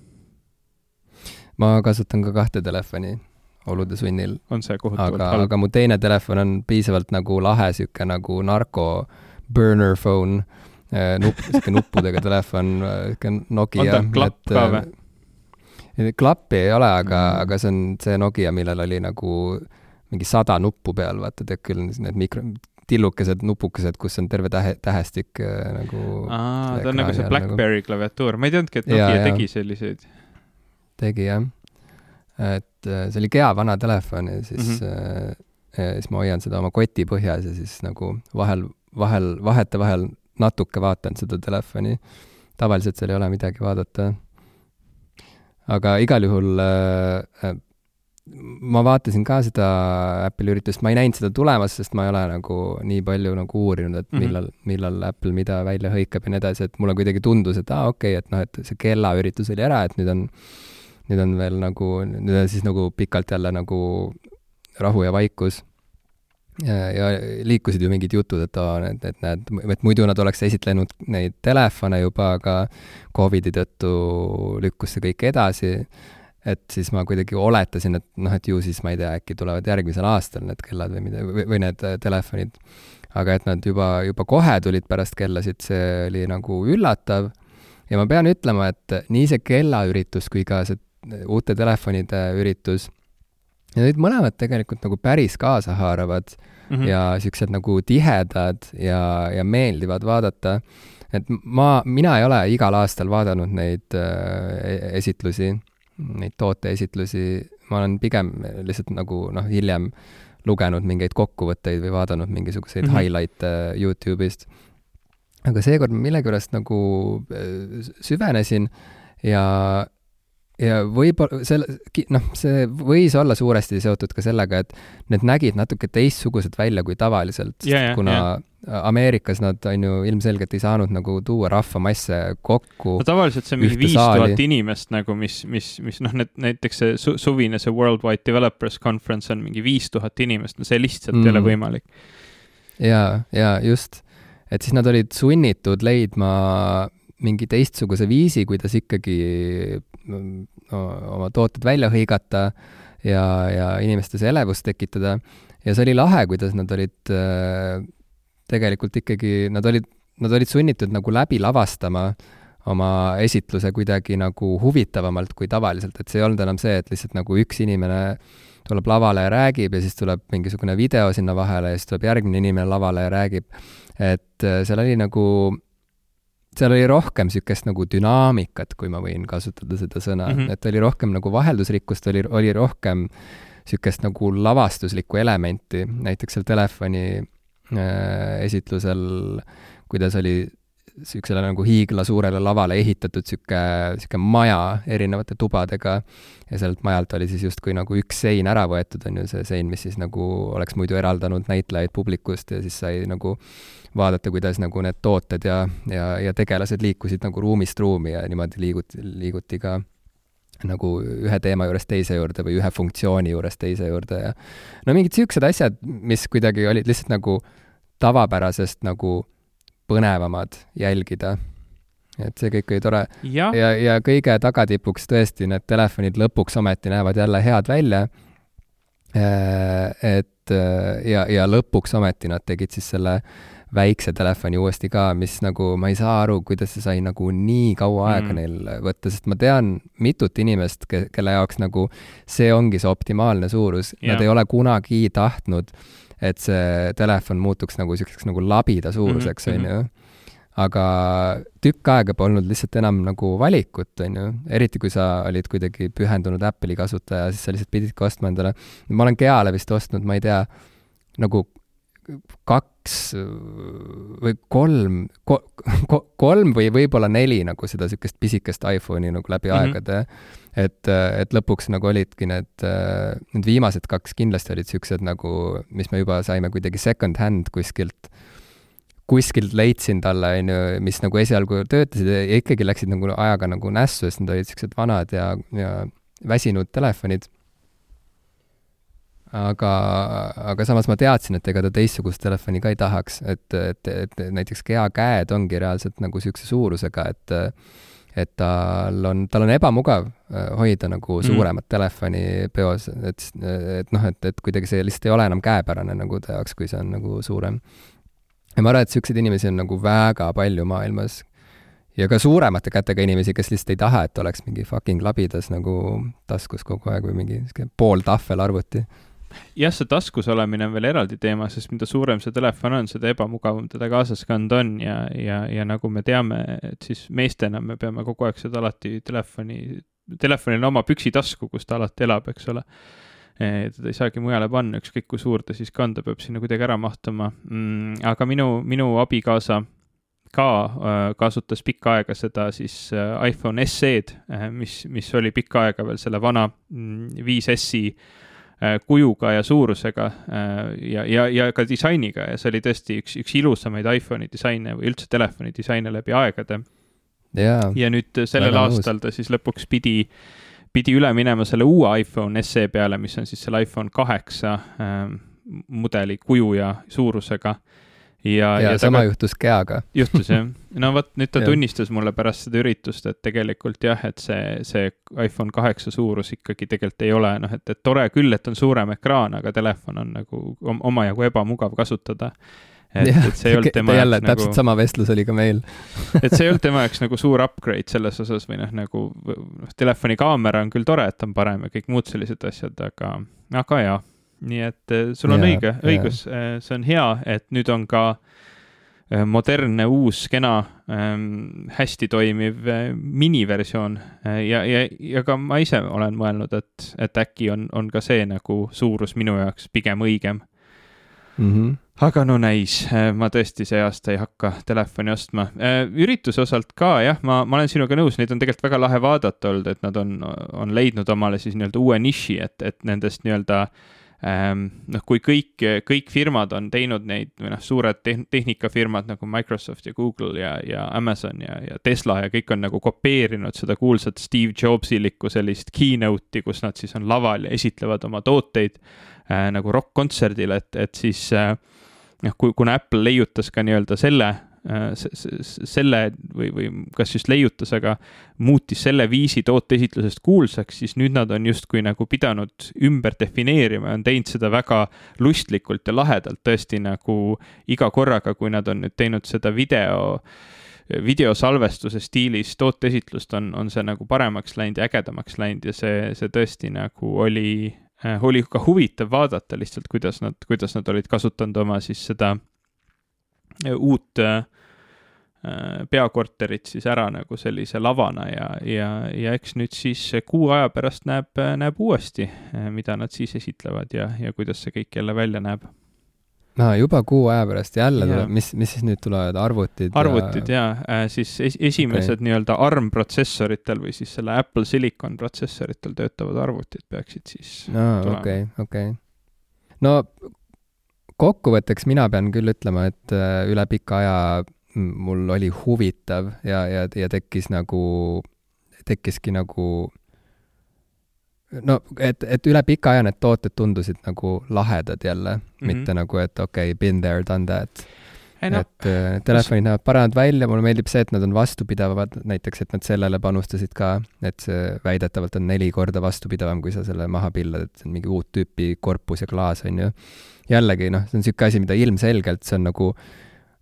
ma kasutan ka kahte telefoni olude sunnil. on see kohutavalt aga, halb? aga mu teine telefon on piisavalt nagu lahe, sihuke nagu narko burner phone nupp, sihuke nuppudega telefon, äh, sihuke Nokia. on ta klapp ka või? klappi ei ole, aga mm., aga see on see Nokia, millel oli nagu mingi sada nuppu peal, vaata, tead küll, need mikro, tillukesed nupukesed, kus on terve tähe, tähestik äh, nagu. aa, ta on nagu see nagu. BlackBerry nagu... klaviatuur, ma ei teadnudki, et Nokia ja, tegi selliseid. tegi jah, et äh, see oli Gea vana telefon ja siis mm, -hmm. äh, siis ma hoian seda oma koti põhjas ja siis nagu vahel, vahel, vahetevahel natuke vaatan seda telefoni. tavaliselt seal ei ole midagi vaadata aga igal juhul äh, ma vaatasin ka seda Apple'i üritust, ma ei näinud seda tulemas, sest ma ei ole nagu nii palju nagu uurinud, et mhm. millal mm, -hmm. millal Apple mida välja hõikab ja nii edasi, et mulle kuidagi tundus, et aa ah,, okei okay,, et noh, et see kellaüritus oli ära, et nüüd on, nüüd on veel nagu, nüüd on siis nagu pikalt jälle nagu rahu ja vaikus ja liikusid ju mingid jutud, et aa, et, et näed, et muidu nad oleks esitlenud neid telefone juba, aga Covidi tõttu lükkus see kõik edasi. et siis ma kuidagi oletasin, et noh, et ju siis ma ei tea, äkki tulevad järgmisel aastal need kellad või mida, või need telefonid. aga et nad juba, juba kohe tulid pärast kellasid, see oli nagu üllatav. ja ma pean ütlema, et nii see kellaüritus kui ka see uute telefonide üritus ja need mõlemad tegelikult nagu päris kaasahaaravad mm -hmm. ja siuksed nagu tihedad ja, ja meeldivad vaadata. et ma, mina ei ole igal aastal vaadanud neid äh, esitlusi, neid tooteesitlusi, ma olen pigem lihtsalt nagu noh, hiljem lugenud mingeid kokkuvõtteid või vaadanud mingisuguseid mm -hmm. highlight'e Youtube'ist. aga seekord ma millegipärast nagu äh, süvenesin ja ja võib-olla selle, noh, see võis olla suuresti seotud ka sellega, et need nägid natuke teistsugused välja kui tavaliselt yeah,, kuna yeah. Ameerikas nad on ju ilmselgelt ei saanud nagu tuua rahvamasse kokku. no tavaliselt see on mingi viis tuhat inimest nagu, mis, mis, mis noh, need näiteks see su suvine, see Worldwide Developers Conference on mingi viis tuhat inimest, no see lihtsalt mm. ei ole mm. võimalik. ja, ja just, et siis nad olid sunnitud leidma mingi teistsuguse viisi, kuidas ikkagi oma tooted välja hõigata ja, ja inimestes elevust tekitada. ja see oli lahe, kuidas nad olid äh, tegelikult ikkagi, nad olid, nad olid sunnitud nagu läbi lavastama oma esitluse kuidagi nagu huvitavamalt kui tavaliselt, et see ei olnud enam see, et lihtsalt nagu üks inimene tuleb lavale ja räägib ja siis tuleb mingisugune video sinna vahele ja siis tuleb järgmine inimene lavale ja räägib. et äh, seal oli nagu seal oli rohkem niisugust nagu dünaamikat, kui ma võin kasutada seda sõna mm, -hmm. et oli rohkem nagu vaheldusrikkust, oli, oli rohkem niisugust nagu lavastuslikku elementi, näiteks seal telefoni äh, esitlusel, kuidas oli niisugusele nagu hiiglasuurele lavale ehitatud niisugune, niisugune maja erinevate tubadega ja sealt majalt oli siis justkui nagu üks sein ära võetud, on ju, see sein, mis siis nagu oleks muidu eraldanud näitlejaid publikust ja siis sai nagu vaadata, kuidas nagu need tooted ja, ja, ja tegelased liikusid nagu ruumist ruumi ja niimoodi liiguti, liiguti ka nagu ühe teema juurest teise juurde või ühe funktsiooni juurest teise juurde ja no mingid niisugused asjad, mis kuidagi olid lihtsalt nagu tavapärasest nagu põnevamad jälgida. et see kõik oli tore. ja, ja, ja kõige tagatipuks tõesti need telefonid lõpuks ometi näevad jälle head välja. Äh, et ja, ja lõpuks ometi nad tegid siis selle väikse telefoni uuesti ka, mis nagu, ma ei saa aru, kuidas see sai nagu nii kaua aega mm. neil võtta, sest ma tean mitut inimest, ke-, kelle jaoks nagu see ongi see optimaalne suurus. Yeah., nad ei ole kunagi tahtnud, et see telefon muutuks nagu niisuguseks nagu labida suuruseks, mhm, on ju aga tükk aega polnud lihtsalt enam nagu valikut, on ju, eriti kui sa olid kuidagi pühendunud Apple'i kasutaja, siis sa lihtsalt pididki ostma endale, ma olen Geale vist ostnud, ma ei tea, nagu kaks või kolm ko,, ko, kolm või võib-olla neli nagu seda niisugust pisikest iPhone'i nagu läbi mm -hmm. aegade. et, et lõpuks nagu olidki need, need viimased kaks kindlasti olid niisugused nagu, mis me juba saime kuidagi second hand kuskilt, kuskilt leidsin talle, on ju, mis nagu esialgu töötasid ja ikkagi läksid nagu ajaga nagu nässu, sest need olid niisugused vanad ja, ja väsinud telefonid aga, aga samas ma teadsin, et ega ta teistsugust telefoni ka ei tahaks, et, et, et näiteks Gea käed ongi reaalselt nagu niisuguse suurusega, et et tal on, tal on ebamugav äh, hoida nagu mm. suuremat mm. telefoni peos, et, et noh, et, et kuidagi see lihtsalt ei ole enam käepärane nagu ta jaoks, kui see on nagu suurem. ja ma arvan, et niisuguseid inimesi on nagu väga palju maailmas, ja ka suuremate kätega inimesi, kes lihtsalt ei taha, et oleks mingi fucking labidas nagu taskus kogu aeg või mingi sihuke pool tahvelarvuti. Jah, see taskus olemine on veel eraldi teema, sest mida suurem see telefon on, seda ebamugavam teda kaasas kanda on ja, ja, ja nagu me teame, et siis meestena me peame kogu aeg seda alati telefoni, telefonil on oma püksitasku, kus ta alati elab, eks ole teda ei saagi mujale panna, ükskõik kui suur ta siis ka on, ta peab sinna kuidagi ära mahtuma mm,. aga minu, minu abikaasa ka äh, kasutas pikka aega seda siis äh, iPhone SE-d, mis, mis oli pikka aega veel selle vana 5S-i mm, kujuga ja suurusega ja, ja, ja ka disainiga. Ja see oli tõesti üks, üks ilusamaid iPhone'i disaine või üldse telefoni disaine läbi aegade. ja nüüd sellel aastal ta siis lõpuks pidi, pidi üle minema selle uue iPhone SE peale, mis on siis selle iPhone kaheksa mudeli kuju ja suurusega ja, ja, ja sama ka... juhtus Geaga. juhtus jah, no vot nüüd ta tunnistas mulle pärast seda üritust, et tegelikult jah, et see, see iPhone kaheksa suurus ikkagi tegelikult ei ole noh, et, et tore küll, et on suurem ekraan, aga telefon on nagu omajagu ebamugav kasutada et, et see ei olnud tema jälle, nagu. täpselt sama vestlus oli ka meil et see ei olnud tema jaoks nagu suur upgrade selles osas või noh, nagu noh, telefoni kaamera on küll tore, et on parem ja kõik muud sellised asjad, aga, aga jaa nii et eh, sul on ja, õige, õigus, eh, see on hea, et nüüd on ka eh, modernne, uus, kena, ehm, hästi toimiv miniversioon ja, ja, ja ka ma ise olen mõelnud, et, et äkki on, on ka see nagu suurus minu jaoks pigem õigem mm. -hmm. aga no näis, ma tõesti see aasta ei hakka telefoni ostma. ürituse osalt ka jah, ma, ma olen sinuga nõus, neid on tegelikult väga lahe vaadata olnud, et nad on, on leidnud omale siis nii-öelda uue niši, et, et nendest nii-öelda äh, noh, kui kõik, kõik firmad on teinud neid või noh, suured tehnikafirmad nagu Microsoft ja Google ja, ja Amazon ja, ja Tesla ja kõik on nagu kopeerinud seda kuulsat Steve Jobsilikku sellist keynote'i, kus nad siis on laval ja esitlevad oma tooteid äh, nagu rokk-kontserdil, et, et siis äh, noh, kui, kuna Apple leiutas ka nii-öelda selle selle või, või kas just leiutas, aga muutis selle viisi tooteesitlusest kuulsaks, siis nüüd nad on justkui nagu pidanud ümber defineerima ja on teinud seda väga lustlikult ja lahedalt, tõesti nagu iga korraga, kui nad on nüüd teinud seda video videosalvestuse stiilis tooteesitlust on, on see nagu paremaks läinud ja ägedamaks läinud ja see, see tõesti nagu oli, äh, oli ka huvitav vaadata lihtsalt, kuidas nad, kuidas nad olid kasutanud oma siis seda uut äh, peakorterit siis ära nagu sellise lavana ja, ja, ja eks nüüd siis kuu aja pärast näeb, näeb uuesti, mida nad siis esitlevad ja, ja kuidas see kõik jälle välja näeb. aa, juba kuu aja pärast jälle tuleb, mis, mis siis nüüd tulevad, arvutid? arvutid ja, ja, siis es, esimesed okay. nii-öelda ARM protsessoritel või siis selle Apple Silicon protsessoritel töötavad arvutid peaksid siis aa, okei, okei. no kokkuvõtteks mina pean küll ütlema, et äh, üle pika aja mul oli huvitav ja, ja, ja tekkis nagu, tekkiski nagu no et, et üle pika aja need tooted tundusid nagu lahedad jälle mm, -hmm. mitte nagu, et okei okay,, been there, done that. No, et äh, telefonid näevad paremad välja, mulle meeldib see, et nad on vastupidavad, näiteks et nad sellele panustasid ka, et see väidetavalt on neli korda vastupidavam, kui sa selle maha pillad, et see on mingi uut tüüpi korpus ja klaas, on ju. jällegi noh, see on niisugune asi, mida ilmselgelt see on nagu äh,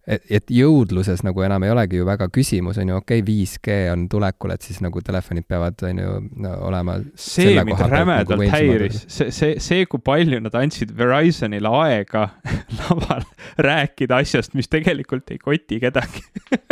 et, et jõudluses nagu enam ei olegi ju väga küsimus, on ju, okei okay,, 5G on tulekul, et siis nagu telefonid peavad, on ju no,, olema see, mind rämedalt nagu häiris, see, see, see, kui palju nad andsid Verizonile aega laval rääkida asjast, mis tegelikult ei koti kedagi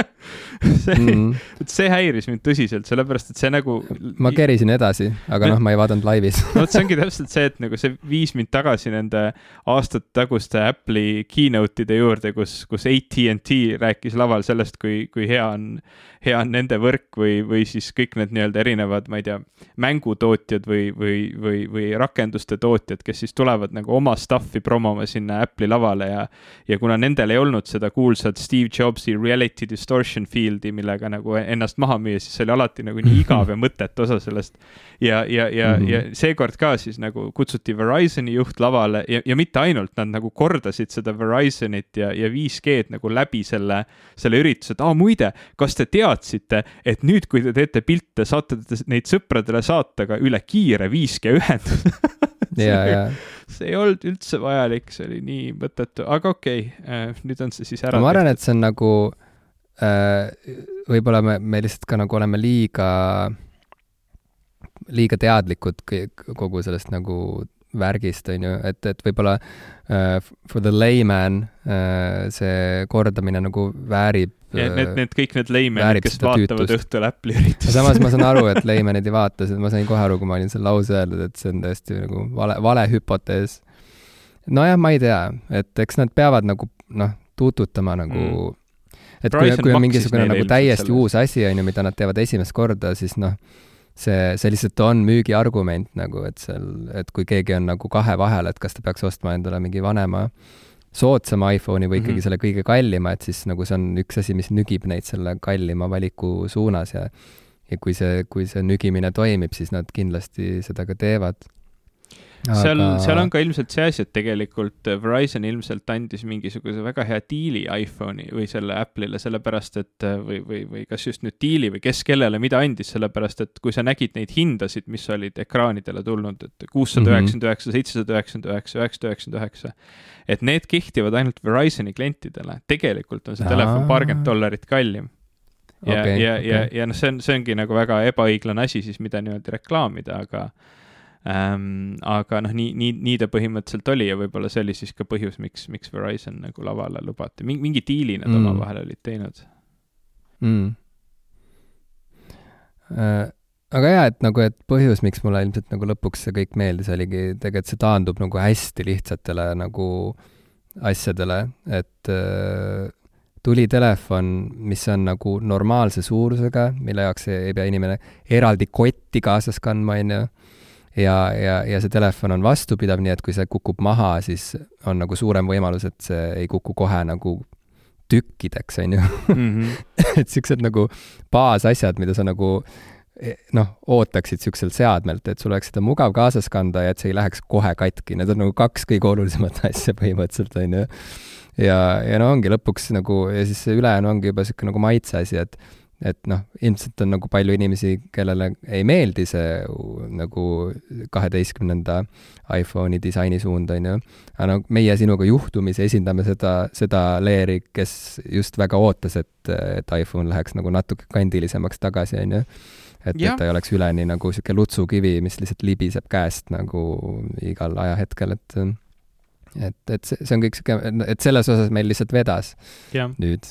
see mm, see häiris mind tõsiselt, sellepärast et see nagu. ma kerisin edasi, aga noh, ma ei vaadanud laivis no vot, see ongi täpselt see, et nagu see viis mind tagasi nende aastate taguste Apple'i keynote ide juurde, kus, kus AT AT&T rääkis laval sellest, kui, kui hea on, hea on nende võrk või, või siis kõik need nii-öelda erinevad, ma ei tea, mängutootjad või, või, või, või rakenduste tootjad, kes siis tulevad nagu oma stuff'i promoma sinna Apple'i lavale ja, ja kuna nendel ei olnud seda kuulsat Steve Jobsi reality distortion field'i, millega nagu ennast maha müüa, siis see oli alati nagu nii igav ja mõttetu osa sellest. ja, ja, ja mm, -hmm. ja seekord ka siis nagu kutsuti Verizoni juht lavale ja, ja mitte ainult, nad nagu kordasid seda Verizonit ja, ja 5G-d nagu läbi selle, selle ürituse, et aa muide, kas te teadsite, et nüüd, kui te teete pilte, saate te neid sõpradele saata ka üle kiire 5G ühenduse ja, ja see ei olnud üldse vajalik, see oli nii mõttetu, aga okei okay,, nüüd on see siis ära. ma arvan, et see on nagu võib-olla me, me lihtsalt ka nagu oleme liiga, liiga teadlikud kogu sellest nagu värgist, on ju, et, et võib-olla uh, for the layman uh, see kordamine nagu väärib ja need, need kõik need layman'id, kes vaatavad tüütust. õhtul Apple'i üritust. samas ma saan aru, et layman'id ei vaata, sest ma sain kohe aru, kui ma olin selle lause öelnud, et see on tõesti nagu vale, vale hüpotees. nojah, ma ei tea, et eks nad peavad nagu noh, tuututama nagu mm. Et kui, kui on mingisugune nagu täiesti uus asi, on ju, mida nad teevad esimest korda, siis noh, see, see lihtsalt on müügiargument nagu, et seal, et kui keegi on nagu kahe vahel, et kas ta peaks ostma endale mingi vanema soodsama iPhone'i või ikkagi mm -hmm. selle kõige kallima, et siis nagu see on üks asi, mis nügib neid selle kallima valiku suunas ja ja kui see, kui see nügimine toimib, siis nad kindlasti seda ka teevad Aga... seal, seal on ka ilmselt see asi, et tegelikult Verizon ilmselt andis mingisuguse väga hea diili iPhone'i või selle Apple'ile, sellepärast et või, või, või kas just nüüd diili või kes kellele mida andis, sellepärast et kui sa nägid neid hindasid, mis olid ekraanidele tulnud, et kuussada üheksakümmend üheksa, seitsesada üheksakümmend üheksa, üheksasada üheksakümmend üheksa, et need kehtivad ainult Verizoni klientidele, tegelikult on see Aa. telefon paarkümmend dollarit kallim ja okay,, ja okay., ja, ja noh, see on, see ongi nagu väga ebaõiglane asi siis, mida niimoodi reklaamida, aga ähm,. aga noh, nii, nii, nii ta põhimõtteliselt oli ja võib-olla see oli siis ka põhjus, miks, miks Verizon nagu lavale lubati, mingi, mingi diili nad mm. omavahel olid teinud mm.. Äh, aga jaa, et nagu, et põhjus, miks mulle ilmselt nagu lõpuks see kõik meeldis, oligi tegelikult see taandub nagu hästi lihtsatele nagu asjadele, et äh, tuli telefon, mis on nagu normaalse suurusega, mille jaoks ei pea inimene eraldi kotti kaasas kandma, on ju ja, ja, ja see telefon on vastupidav, nii et kui see kukub maha, siis on nagu suurem võimalus, et see ei kuku kohe nagu tükkideks, on ju mm. -hmm. et siuksed nagu baasasjad, mida sa nagu eh, noh, ootaksid siukselt seadmelt, et sul oleks seda mugav kaasas kanda ja et see ei läheks kohe katki, need on nagu kaks kõige olulisemat asja põhimõtteliselt, on ju. ja, ja no ongi lõpuks nagu ja siis see ülejäänu ongi juba sihuke nagu maitse asi, et et noh, ilmselt on nagu palju inimesi, kellele ei meeldi see nagu kaheteistkümnenda iPhone'i disainisuund, on ju. aga no meie sinuga juhtumisi esindame seda, seda leeri, kes just väga ootas, et, et iPhone läheks nagu natuke kandilisemaks tagasi, on ju. et, et ta ei oleks üleni nagu niisugune lutsukivi, mis lihtsalt libiseb käest nagu igal ajahetkel, et et, et see, see on kõik niisugune, et selles osas meil lihtsalt vedas ja. nüüd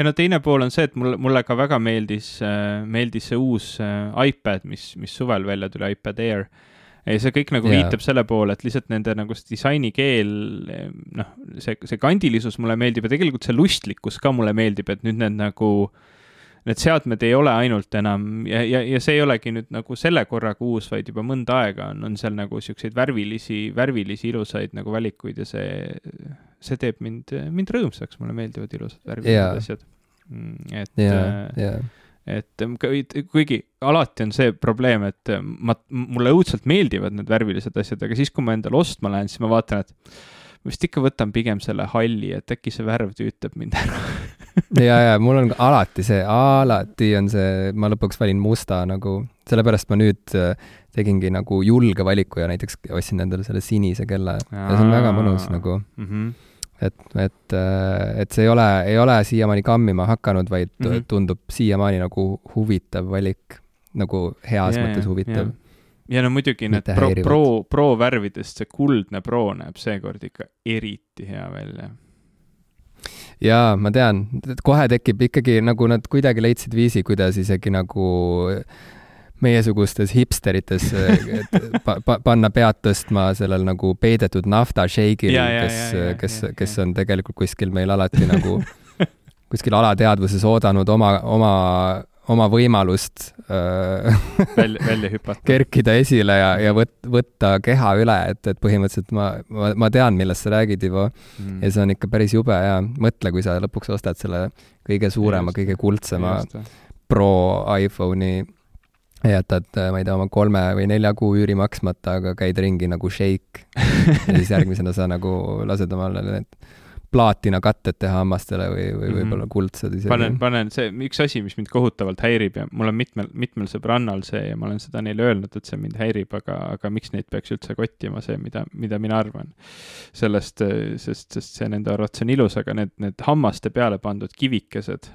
ja no teine pool on see, et mulle, mulle ka väga meeldis, äh, meeldis see uus äh, iPad, mis, mis suvel välja tuli, iPad Air. ja see kõik nagu yeah. viitab selle poole, et lihtsalt nende nagu see disainikeel, noh, see, see kandilisus mulle meeldib ja tegelikult see lustlikkus ka mulle meeldib, et nüüd need nagu need seadmed ei ole ainult enam ja, ja, ja see ei olegi nüüd nagu selle korraga uus, vaid juba mõnda aega on, on seal nagu siukseid värvilisi, värvilisi ilusaid nagu valikuid ja see see teeb mind, mind rõõmsaks, mulle meeldivad ilusad värvilised yeah. asjad. Mm, et yeah,, yeah. et kuigi alati on see probleem, et ähm, ma, mulle õudselt meeldivad need värvilised asjad, aga siis, kui ma endale ostma lähen, siis ma vaatan, et ma vist ikka võtan pigem selle halli, et äkki see värv tüütab mind ära ja, ja mul on alati see, alati on see, ma lõpuks valin musta nagu, sellepärast ma nüüd äh, tegingi nagu julge valiku ja näiteks ostsin endale selle sinise kella. Ja see on väga mõnus nagu. Mm. -hmm et, et, äh, et see ei ole, ei ole siiamaani kammima hakanud, vaid mm -hmm. tundub siiamaani nagu huvitav valik, nagu heas yeah, mõttes huvitav. Yeah ja no muidugi need pro, pro, pro värvidest see kuldne pro näeb seekord ikka eriti hea välja. Jaa, ma tean, kohe tekib ikkagi nagu nad kuidagi leidsid viisi, kuidas isegi nagu meiesugustes hipsterites pa, pa, panna pead tõstma sellel nagu peidetud nafta shake'il, kes, kes, kes on tegelikult kuskil meil alati nagu kuskil alateadvuses oodanud oma, oma oma võimalust äh, välja, välja hüpata. kerkida esile ja, ja võt-, võtta keha üle, et, et põhimõtteliselt ma, ma, ma tean, millest sa räägid, Ivo. Mm.. ja see on ikka päris jube ja mõtle, kui sa lõpuks ostad selle kõige suurema, kõige kuldsema pro iPhone'i ja jätad, ma ei tea, oma kolme või nelja kuu üüri maksmata, aga käid ringi nagu šeik ja siis järgmisena sa nagu lased omale need plaatinakatted teha hammastele või, või mhm. võib-olla kuldsed isegi. panen, panen see, üks asi, mis mind kohutavalt häirib ja mul on mitmel, mitmel sõbrannal see ja ma olen seda neile öelnud, et see mind häirib, aga, aga miks neid peaks üldse kottima, see, mida, mida mina arvan sellest, sest, sest see nende arvates on ilus, aga need, need hammaste peale pandud kivikesed,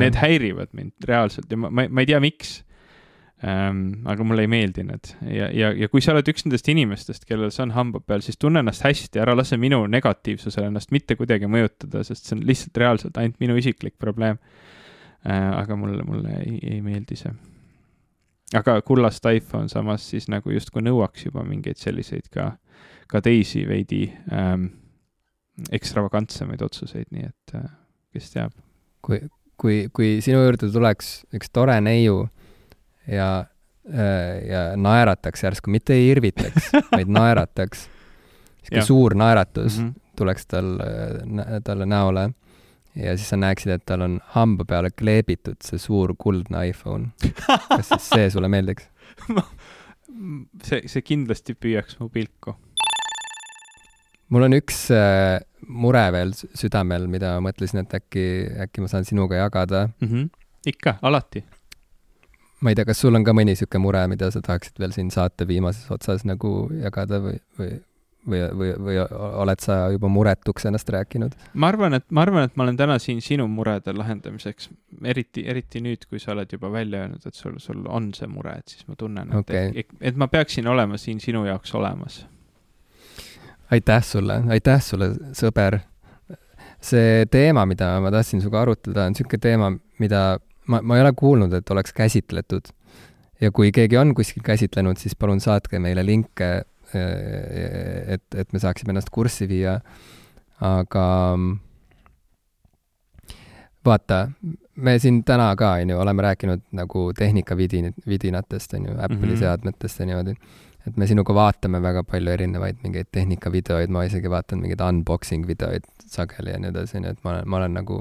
need häirivad mind reaalselt ja ma, ma, ma ei tea, miks ähm,. aga mulle ei meeldi need ja, ja, ja kui sa oled üks nendest inimestest, kellel see on hamba peal, siis tunne ennast hästi, ära lase minu negatiivsusele ennast mitte kuidagi mõjutada, sest see on lihtsalt reaalselt ainult minu isiklik probleem äh,. aga mulle, mulle ei, ei meeldi see. aga kullast iPhone samas siis nagu justkui nõuaks juba mingeid selliseid ka, ka teisi veidi ähm, ekstravagantsemaid otsuseid, nii et äh, kes teab. kui, kui, kui sinu juurde tuleks üks tore neiu ja, äh, ja naerataks järsku, mitte ei irvitaks vaid naerataks. sihuke suur naeratus mm -hmm. tuleks tal, äh, talle näole ja siis sa näeksid, et tal on hamba peale kleebitud see suur kuldne iPhone. kas siis see sulle meeldiks see, see kindlasti püüaks mu pilku. mul on üks äh, mure veel südamel, mida ma mõtlesin, et äkki, äkki ma saan sinuga jagada mm. -hmm. ikka, alati ma ei tea, kas sul on ka mõni niisugune mure, mida sa tahaksid veel siin saate viimases otsas nagu jagada või, või, või, või, või oled sa juba muretuks ennast rääkinud? ma arvan, et, ma arvan, et ma olen täna siin sinu murede lahendamiseks, eriti, eriti nüüd, kui sa oled juba välja öelnud, et sul, sul on see mure, et siis ma tunnen, et okay., et, et ma peaksin olema siin sinu jaoks olemas. aitäh sulle, aitäh sulle, sõber. see teema, mida ma tahtsin sinuga arutada, on niisugune teema, mida ma, ma ei ole kuulnud, et oleks käsitletud. ja kui keegi on kuskil käsitlenud, siis palun saatke meile linke, eh, et, et me saaksime ennast kurssi viia. aga vaata, me siin täna ka, on ju, oleme rääkinud nagu tehnikavidin-, vidinatest, on ju, Apple'i mm -hmm. seadmetest ja niimoodi. et me sinuga vaatame väga palju erinevaid mingeid tehnikavideoid, ma isegi vaatan mingeid unboxing videoid sageli ja nii edasi, on ju, et ma olen, ma olen nagu,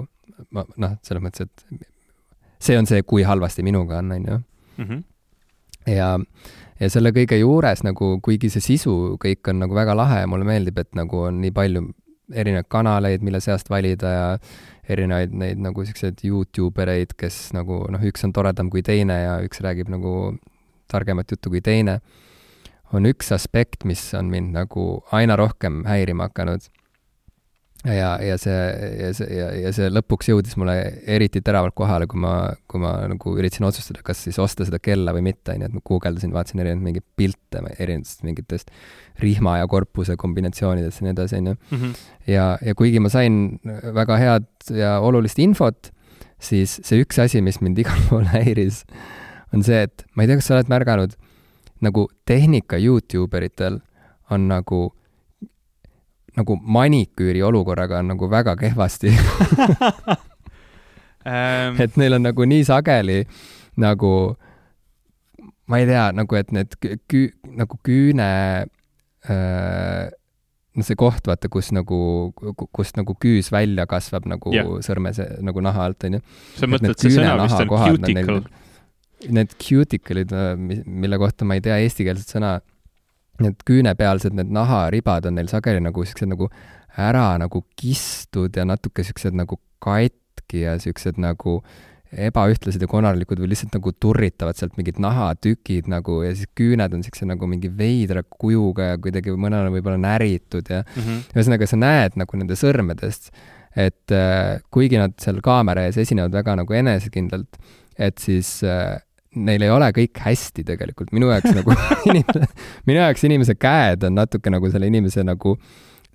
ma noh, selles mõttes, et see on see, kui halvasti minuga on, on ju. Mhm. ja, ja selle kõige juures nagu, kuigi see sisu kõik on nagu väga lahe ja mulle meeldib, et nagu on nii palju erinevaid kanaleid, mille seast valida ja erinevaid neid nagu siukseid Youtube ereid, kes nagu noh, üks on toredam kui teine ja üks räägib nagu targemat juttu kui teine, on üks aspekt, mis on mind nagu aina rohkem häirima hakanud ja, ja see, ja see, ja, ja see lõpuks jõudis mulle eriti teravalt kohale, kui ma, kui ma nagu üritasin otsustada, kas siis osta seda kella või mitte, on ju, et ma guugeldasin, vaatasin erinevaid mingeid pilte erinevatest mingitest rihma ja korpuse kombinatsioonidest ja nii edasi, on ju. Mhm. ja, ja kuigi ma sain väga head ja olulist infot, siis see üks asi, mis mind igal pool häiris, on see, et ma ei tea, kas sa oled märganud, nagu tehnika Youtube eritel on nagu nagu maniküüri olukorraga on nagu väga kehvasti um... et neil on nagu nii sageli nagu, ma ei tea, nagu et need kü-, nagu küüne äh, noh, see koht, vaata, kus nagu, kust nagu küüs välja kasvab nagu yeah. sõrme nagu naha alt, onju. sa mõtled, see sõna vist on cuticle? Need cuticle'id, mille kohta ma ei tea eestikeelset sõna need küünepealsed, need naharibad on neil sageli nagu siuksed nagu ära nagu kistud ja natuke siuksed nagu katki ja siuksed nagu ebaühtlased ja konarlikud või lihtsalt nagu turritavad sealt mingid nahatükid nagu ja siis küüned on siukse nagu mingi veidra kujuga ja kuidagi mõnel on võib-olla näritud ja mm -hmm. ühesõnaga sa näed nagu nende sõrmedest, et äh, kuigi nad seal kaamera ees esinevad väga nagu enesekindlalt, et siis äh, neil ei ole kõik hästi tegelikult, minu jaoks nagu inimese, minu jaoks inimese käed on natuke nagu selle inimese nagu,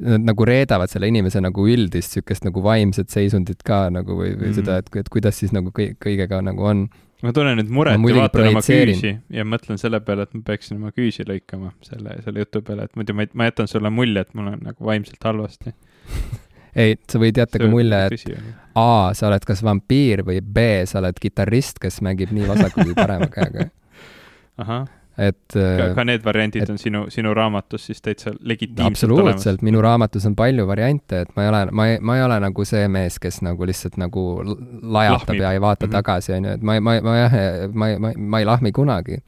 nad nagu reedavad selle inimese nagu üldist niisugust nagu vaimset seisundit ka nagu või, või mm -hmm. seda, et, et kuidas siis nagu kõigega nagu on. Ma tunnen nüüd muret ja vaatan oma küüsi ja mõtlen selle peale, et ma peaksin oma küüsi lõikama selle, selle jutu peale, et muidu ma, ma jätan sulle mulje, et mul on nagu vaimselt halvasti ei, sa võid jätta ka mulje, et A, sa oled kas vampiir või B, sa oled kitarrist, kes mängib nii vasaku kui parema käega. ahah et ka, ka need variandid et, on sinu, sinu raamatus siis täitsa legitiimselt absoluutselt, minu raamatus on palju variante, et ma ei ole, ma ei, ma ei ole nagu see mees, kes nagu lihtsalt nagu lajatab Lahmib. ja ei vaata mm -hmm. tagasi, on ju, et ma, ma, ma jah, ma, ma, ma ei lahmi kunagi.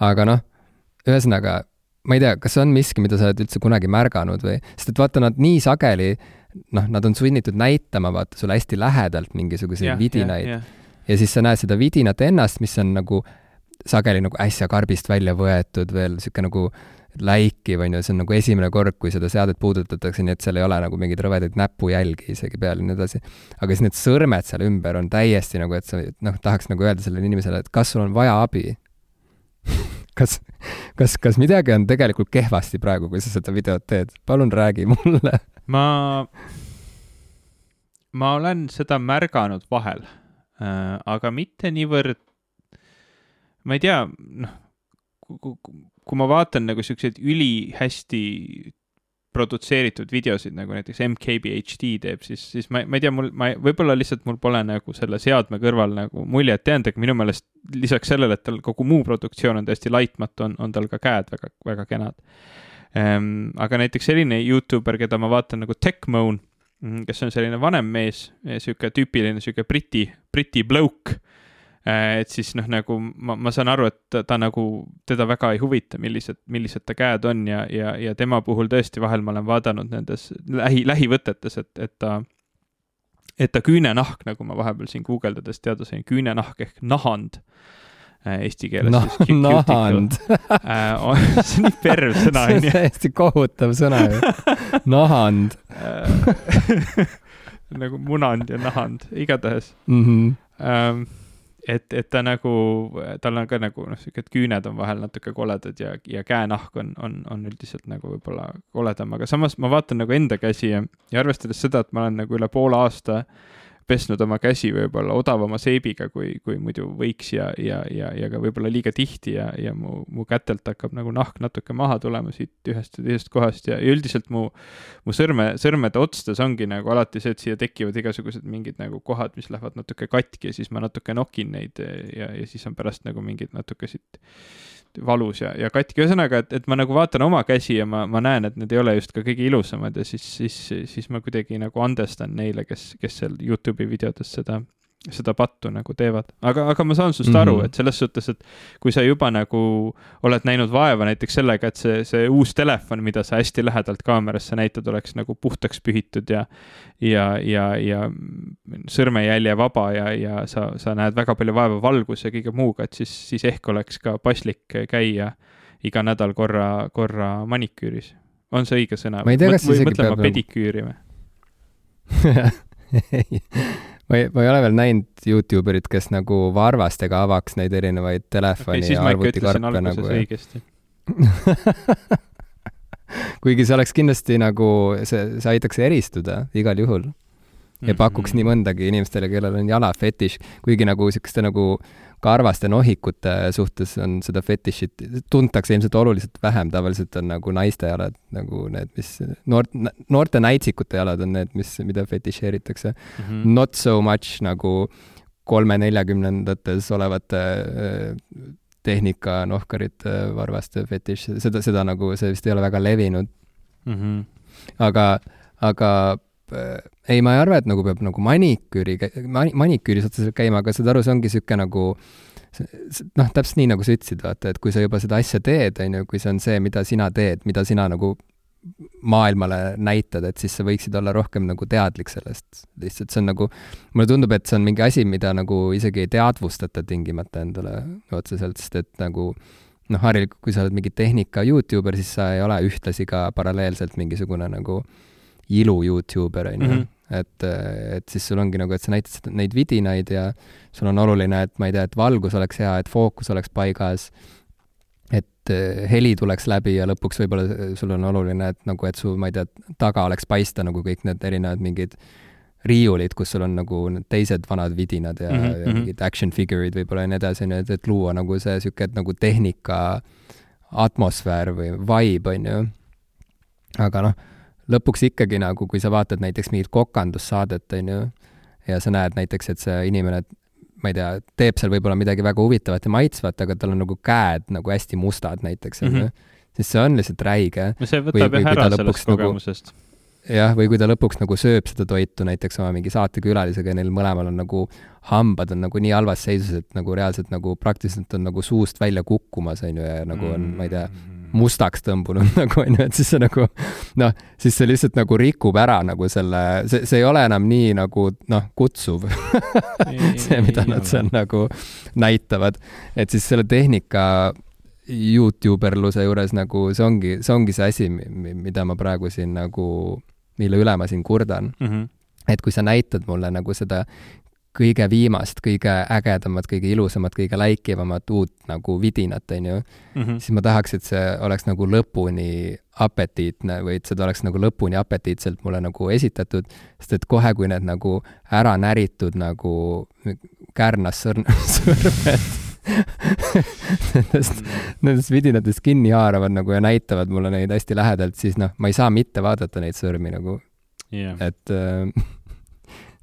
aga noh, ühesõnaga, ma ei tea, kas on miski, mida sa oled üldse kunagi märganud või, sest et vaata, nad nii sageli noh, nad on sunnitud näitama, vaata, sulle hästi lähedalt mingisuguseid yeah, vidinaid yeah,. Yeah. ja siis sa näed seda vidinat ennast, mis on nagu sageli nagu äsja karbist välja võetud veel niisugune nagu läikiv, on ju, see on nagu esimene kord, kui seda seadet puudutatakse, nii et seal ei ole nagu mingeid rõvedaid näpujälgi isegi peal ja nii edasi. aga siis need sõrmed seal ümber on täiesti nagu, et sa noh, tahaks nagu öelda sellele inimesele, et kas sul on vaja abi kas, kas, kas midagi on tegelikult kehvasti praegu, kui sa seda videot teed? palun räägi mulle ma, ma olen seda märganud vahel äh,, aga mitte niivõrd ma ei tea, noh, kui ma vaatan nagu siukseid ülihästi produtseeritud videosid, nagu näiteks MKBHD teeb, siis, siis ma, ma ei tea, mul, ma, võib-olla lihtsalt mul pole nagu selle seadme kõrval nagu muljet jäänud, aga minu meelest lisaks sellele, et tal kogu muu produktsioon on täiesti laitmatu, on, on tal ka käed väga, väga kenad ehm,. aga näiteks selline Youtuber, keda ma vaatan nagu Techmoan, kes on selline vanem mees, sihuke tüüpiline sihuke briti, briti bloke et siis noh, nagu ma, ma saan aru, et ta, ta nagu, teda väga ei huvita, millised, millised ta käed on ja, ja, ja tema puhul tõesti vahel ma olen vaadanud nendes lähi, lähivõtetes, et, et ta, et ta küünenahk, nagu ma vahepeal siin guugeldades teada sain, küünenahk ehk nahand äh, eesti keeles no, siis. nahand äh, see on nii perv sõna, onju. see on täiesti kohutav sõna ju. nahand nagu munand ja nahand, igatahes mm. -hmm. Ähm, et, et ta nagu, tal on ka nagu noh, siukesed küüned on vahel natuke koledad ja, ja käenahk on, on, on üldiselt nagu võib-olla koledam, aga samas ma vaatan nagu enda käsi ja, ja arvestades seda, et ma olen nagu üle poole aasta äh, pesnud oma käsi võib-olla odavama seebiga, kui, kui muidu võiks ja, ja, ja, ja ka võib-olla liiga tihti ja, ja mu, mu kätelt hakkab nagu nahk natuke maha tulema siit ühest ja teisest kohast ja, ja üldiselt mu, mu sõrme, sõrmede otstes ongi nagu alati see, et siia tekivad igasugused mingid nagu kohad, mis lähevad natuke katki ja siis ma natuke nokin neid ja, ja siis on pärast nagu mingid natuke siit valus ja, ja katki, ühesõnaga, et, et ma nagu vaatan oma käsi ja ma, ma näen, et need ei ole just ka kõige ilusamad ja siis, siis, siis ma kuidagi nagu andestan neile, kes, kes seal Youtube'i videotes seda seda pattu nagu teevad. aga, aga ma saan sinust mm -hmm. aru, et selles suhtes, et kui sa juba nagu oled näinud vaeva näiteks sellega, et see, see uus telefon, mida sa hästi lähedalt kaamerasse näitad, oleks nagu puhtaks pühitud ja ja, ja, ja sõrmejälje vaba ja, ja sa, sa näed väga palju vaeva valguse ja kõige muuga, et siis, siis ehk oleks ka paslik käia iga nädal korra, korra maniküüris. on see õige sõna? ma ei tea, kas isegi peab. mõtlema pediküüri või ma ei, ma ei ole veel näinud Youtube erit, kes nagu varvastega avaks neid erinevaid telefoni okay, ja arvutikarpe nagu. õigesti kuigi see oleks kindlasti nagu, see, see aitaks eristuda igal juhul. ja pakuks mm -hmm. nii mõndagi inimestele, kellel on jalafetiš, kuigi nagu niisuguste nagu karvaste nohikute suhtes on seda fetišit, tuntakse ilmselt oluliselt vähem, tavaliselt on nagu naiste jalad nagu need, mis noort, noorte näitsikute jalad on need, mis, mida fetišeeritakse mm. -hmm. Not so much nagu kolme-neljakümnendates olevate äh, tehnika nohkarite varvaste fetiš, seda, seda nagu, see vist ei ole väga levinud mm. -hmm. aga, aga ei, ma ei arva, et nagu peab nagu maniküüri, maniküüris otseselt käima, aga saad aru, see ongi niisugune nagu noh, täpselt nii, nagu sa ütlesid, vaata, et kui sa juba seda asja teed, on ju, kui see on see, mida sina teed, mida sina nagu maailmale näitad, et siis sa võiksid olla rohkem nagu teadlik sellest. lihtsalt see on nagu, mulle tundub, et see on mingi asi, mida nagu isegi ei teadvustata tingimata endale otseselt, sest et nagu noh, harilikult, kui sa oled mingi tehnika Youtuber, siis sa ei ole ühtlasi ka paralleelselt mingisugune nagu ilu Youtuber, on ju mhm et, et siis sul ongi nagu, et sa näitad neid vidinaid ja sul on oluline, et ma ei tea, et valgus oleks hea, et fookus oleks paigas, et eh, heli tuleks läbi ja lõpuks võib-olla sul on oluline, et nagu, et su, ma ei tea, taga oleks paista nagu kõik need erinevad mingid riiulid, kus sul on nagu need teised vanad vidinad ja mm, -hmm. ja mhm. mingid action figure'id võib-olla ja nii edasi, on ju, et, et luua nagu see niisugune nagu tehnika atmosfäär või vibe, on ju. aga noh, lõpuks ikkagi nagu, kui sa vaatad näiteks mingit kokandussaadet, on ju, ja sa näed näiteks, et see inimene ma ei tea, teeb seal võib-olla midagi väga huvitavat ja maitsvat, aga tal on nagu käed nagu hästi mustad näiteks, on ju. Mhm. siis see on lihtsalt räige. no see võtab jah ära sellest nagu kogemusest nagu, jah, või kui ta lõpuks nagu sööb seda toitu näiteks oma mingi saatekülalisega ja neil mõlemal on nagu hambad on nagu nii halvas seisus, et nagu reaalselt nagu praktiliselt on nagu suust välja kukkumas, on ju, ja nagu on, ma ei tea, mustaks tõmbunud nagu on ju, et siis see nagu noh, siis see lihtsalt nagu rikub ära nagu selle, see, see ei ole enam nii nagu noh, kutsuv see, mida nad seal nagu näitavad. et siis selle tehnika Youtuberluse juures nagu see ongi, see ongi see asi, mida ma praegu siin nagu mille üle ma siin kurdan mm. -hmm. et kui sa näitad mulle nagu seda kõige viimast, kõige ägedamat, kõige ilusamat, kõige läikivamat uut nagu vidinat, on ju mm, -hmm. siis ma tahaks, et see oleks nagu lõpuni apetiitne või et seda oleks nagu lõpuni apetiitselt mulle nagu esitatud, sest et kohe, kui need nagu ära näritud nagu kärnas sõrm, sõrmed nendest, nendest vidinatest kinni haaravad nagu ja näitavad mulle neid hästi lähedalt, siis noh, ma ei saa mitte vaadata neid sõrmi nagu. Yeah.. et äh,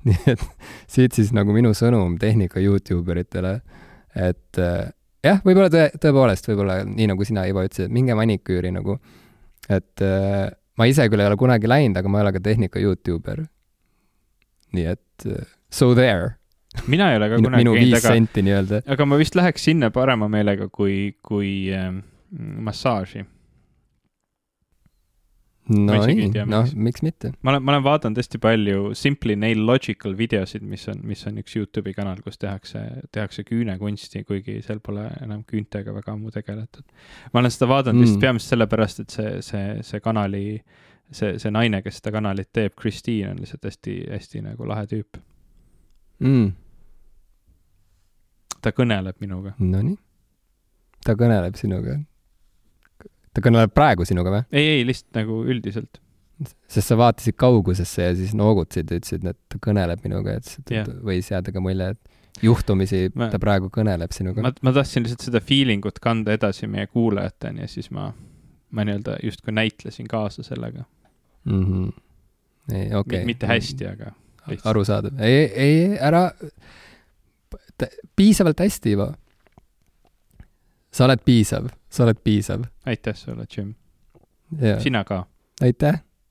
nii et siit siis nagu minu sõnum tehnika Youtube eritele, et äh, jah, võib-olla tõe, tõepoolest, võib-olla nii, nagu sina, Ivo, ütlesid, et minge maniküüri nagu, et äh, ma ise küll ei ole kunagi läinud, aga ma ei ole ka tehnika Youtuber. nii et uh, so there mina ei ole ka kunagi minu viis senti nii-öelda. aga ma vist läheks sinna parema meelega kui, kui äh, massaaži. No nii, noh, miks mitte. ma olen, ma olen vaadanud hästi palju Simply Nail Logical videosid, mis on, mis on üks Youtube'i kanal, kus tehakse, tehakse küünekunsti, kuigi seal pole enam küüntega väga ammu tegeletud. ma olen seda vaadanud mm. vist peamiselt sellepärast, et see, see, see kanali, see, see naine, kes seda kanalit teeb, Christine, on lihtsalt hästi, hästi nagu lahe tüüp mm ta kõneleb minuga. Nonii. ta kõneleb sinuga. Ta kõneleb praegu sinuga või? ei, ei, lihtsalt nagu üldiselt. sest sa vaatasid kaugusesse ja siis noogutasid ja ütlesid, et ta kõneleb minuga, et yeah. võis jääda ka mulje, et juhtumisi ma, ta praegu kõneleb sinuga. ma, ma tahtsin lihtsalt seda feeling ut kanda edasi meie kuulajateni ja siis ma, ma nii-öelda justkui näitlesin kaasa sellega mm. -hmm. ei, okei okay.. mitte hästi, aga lihtsalt. arusaadav. ei, ei, ära piisavalt hästi, Ivo. Sa oled piisav, sa oled piisav. aitäh sulle, Jim. sina ka. aitäh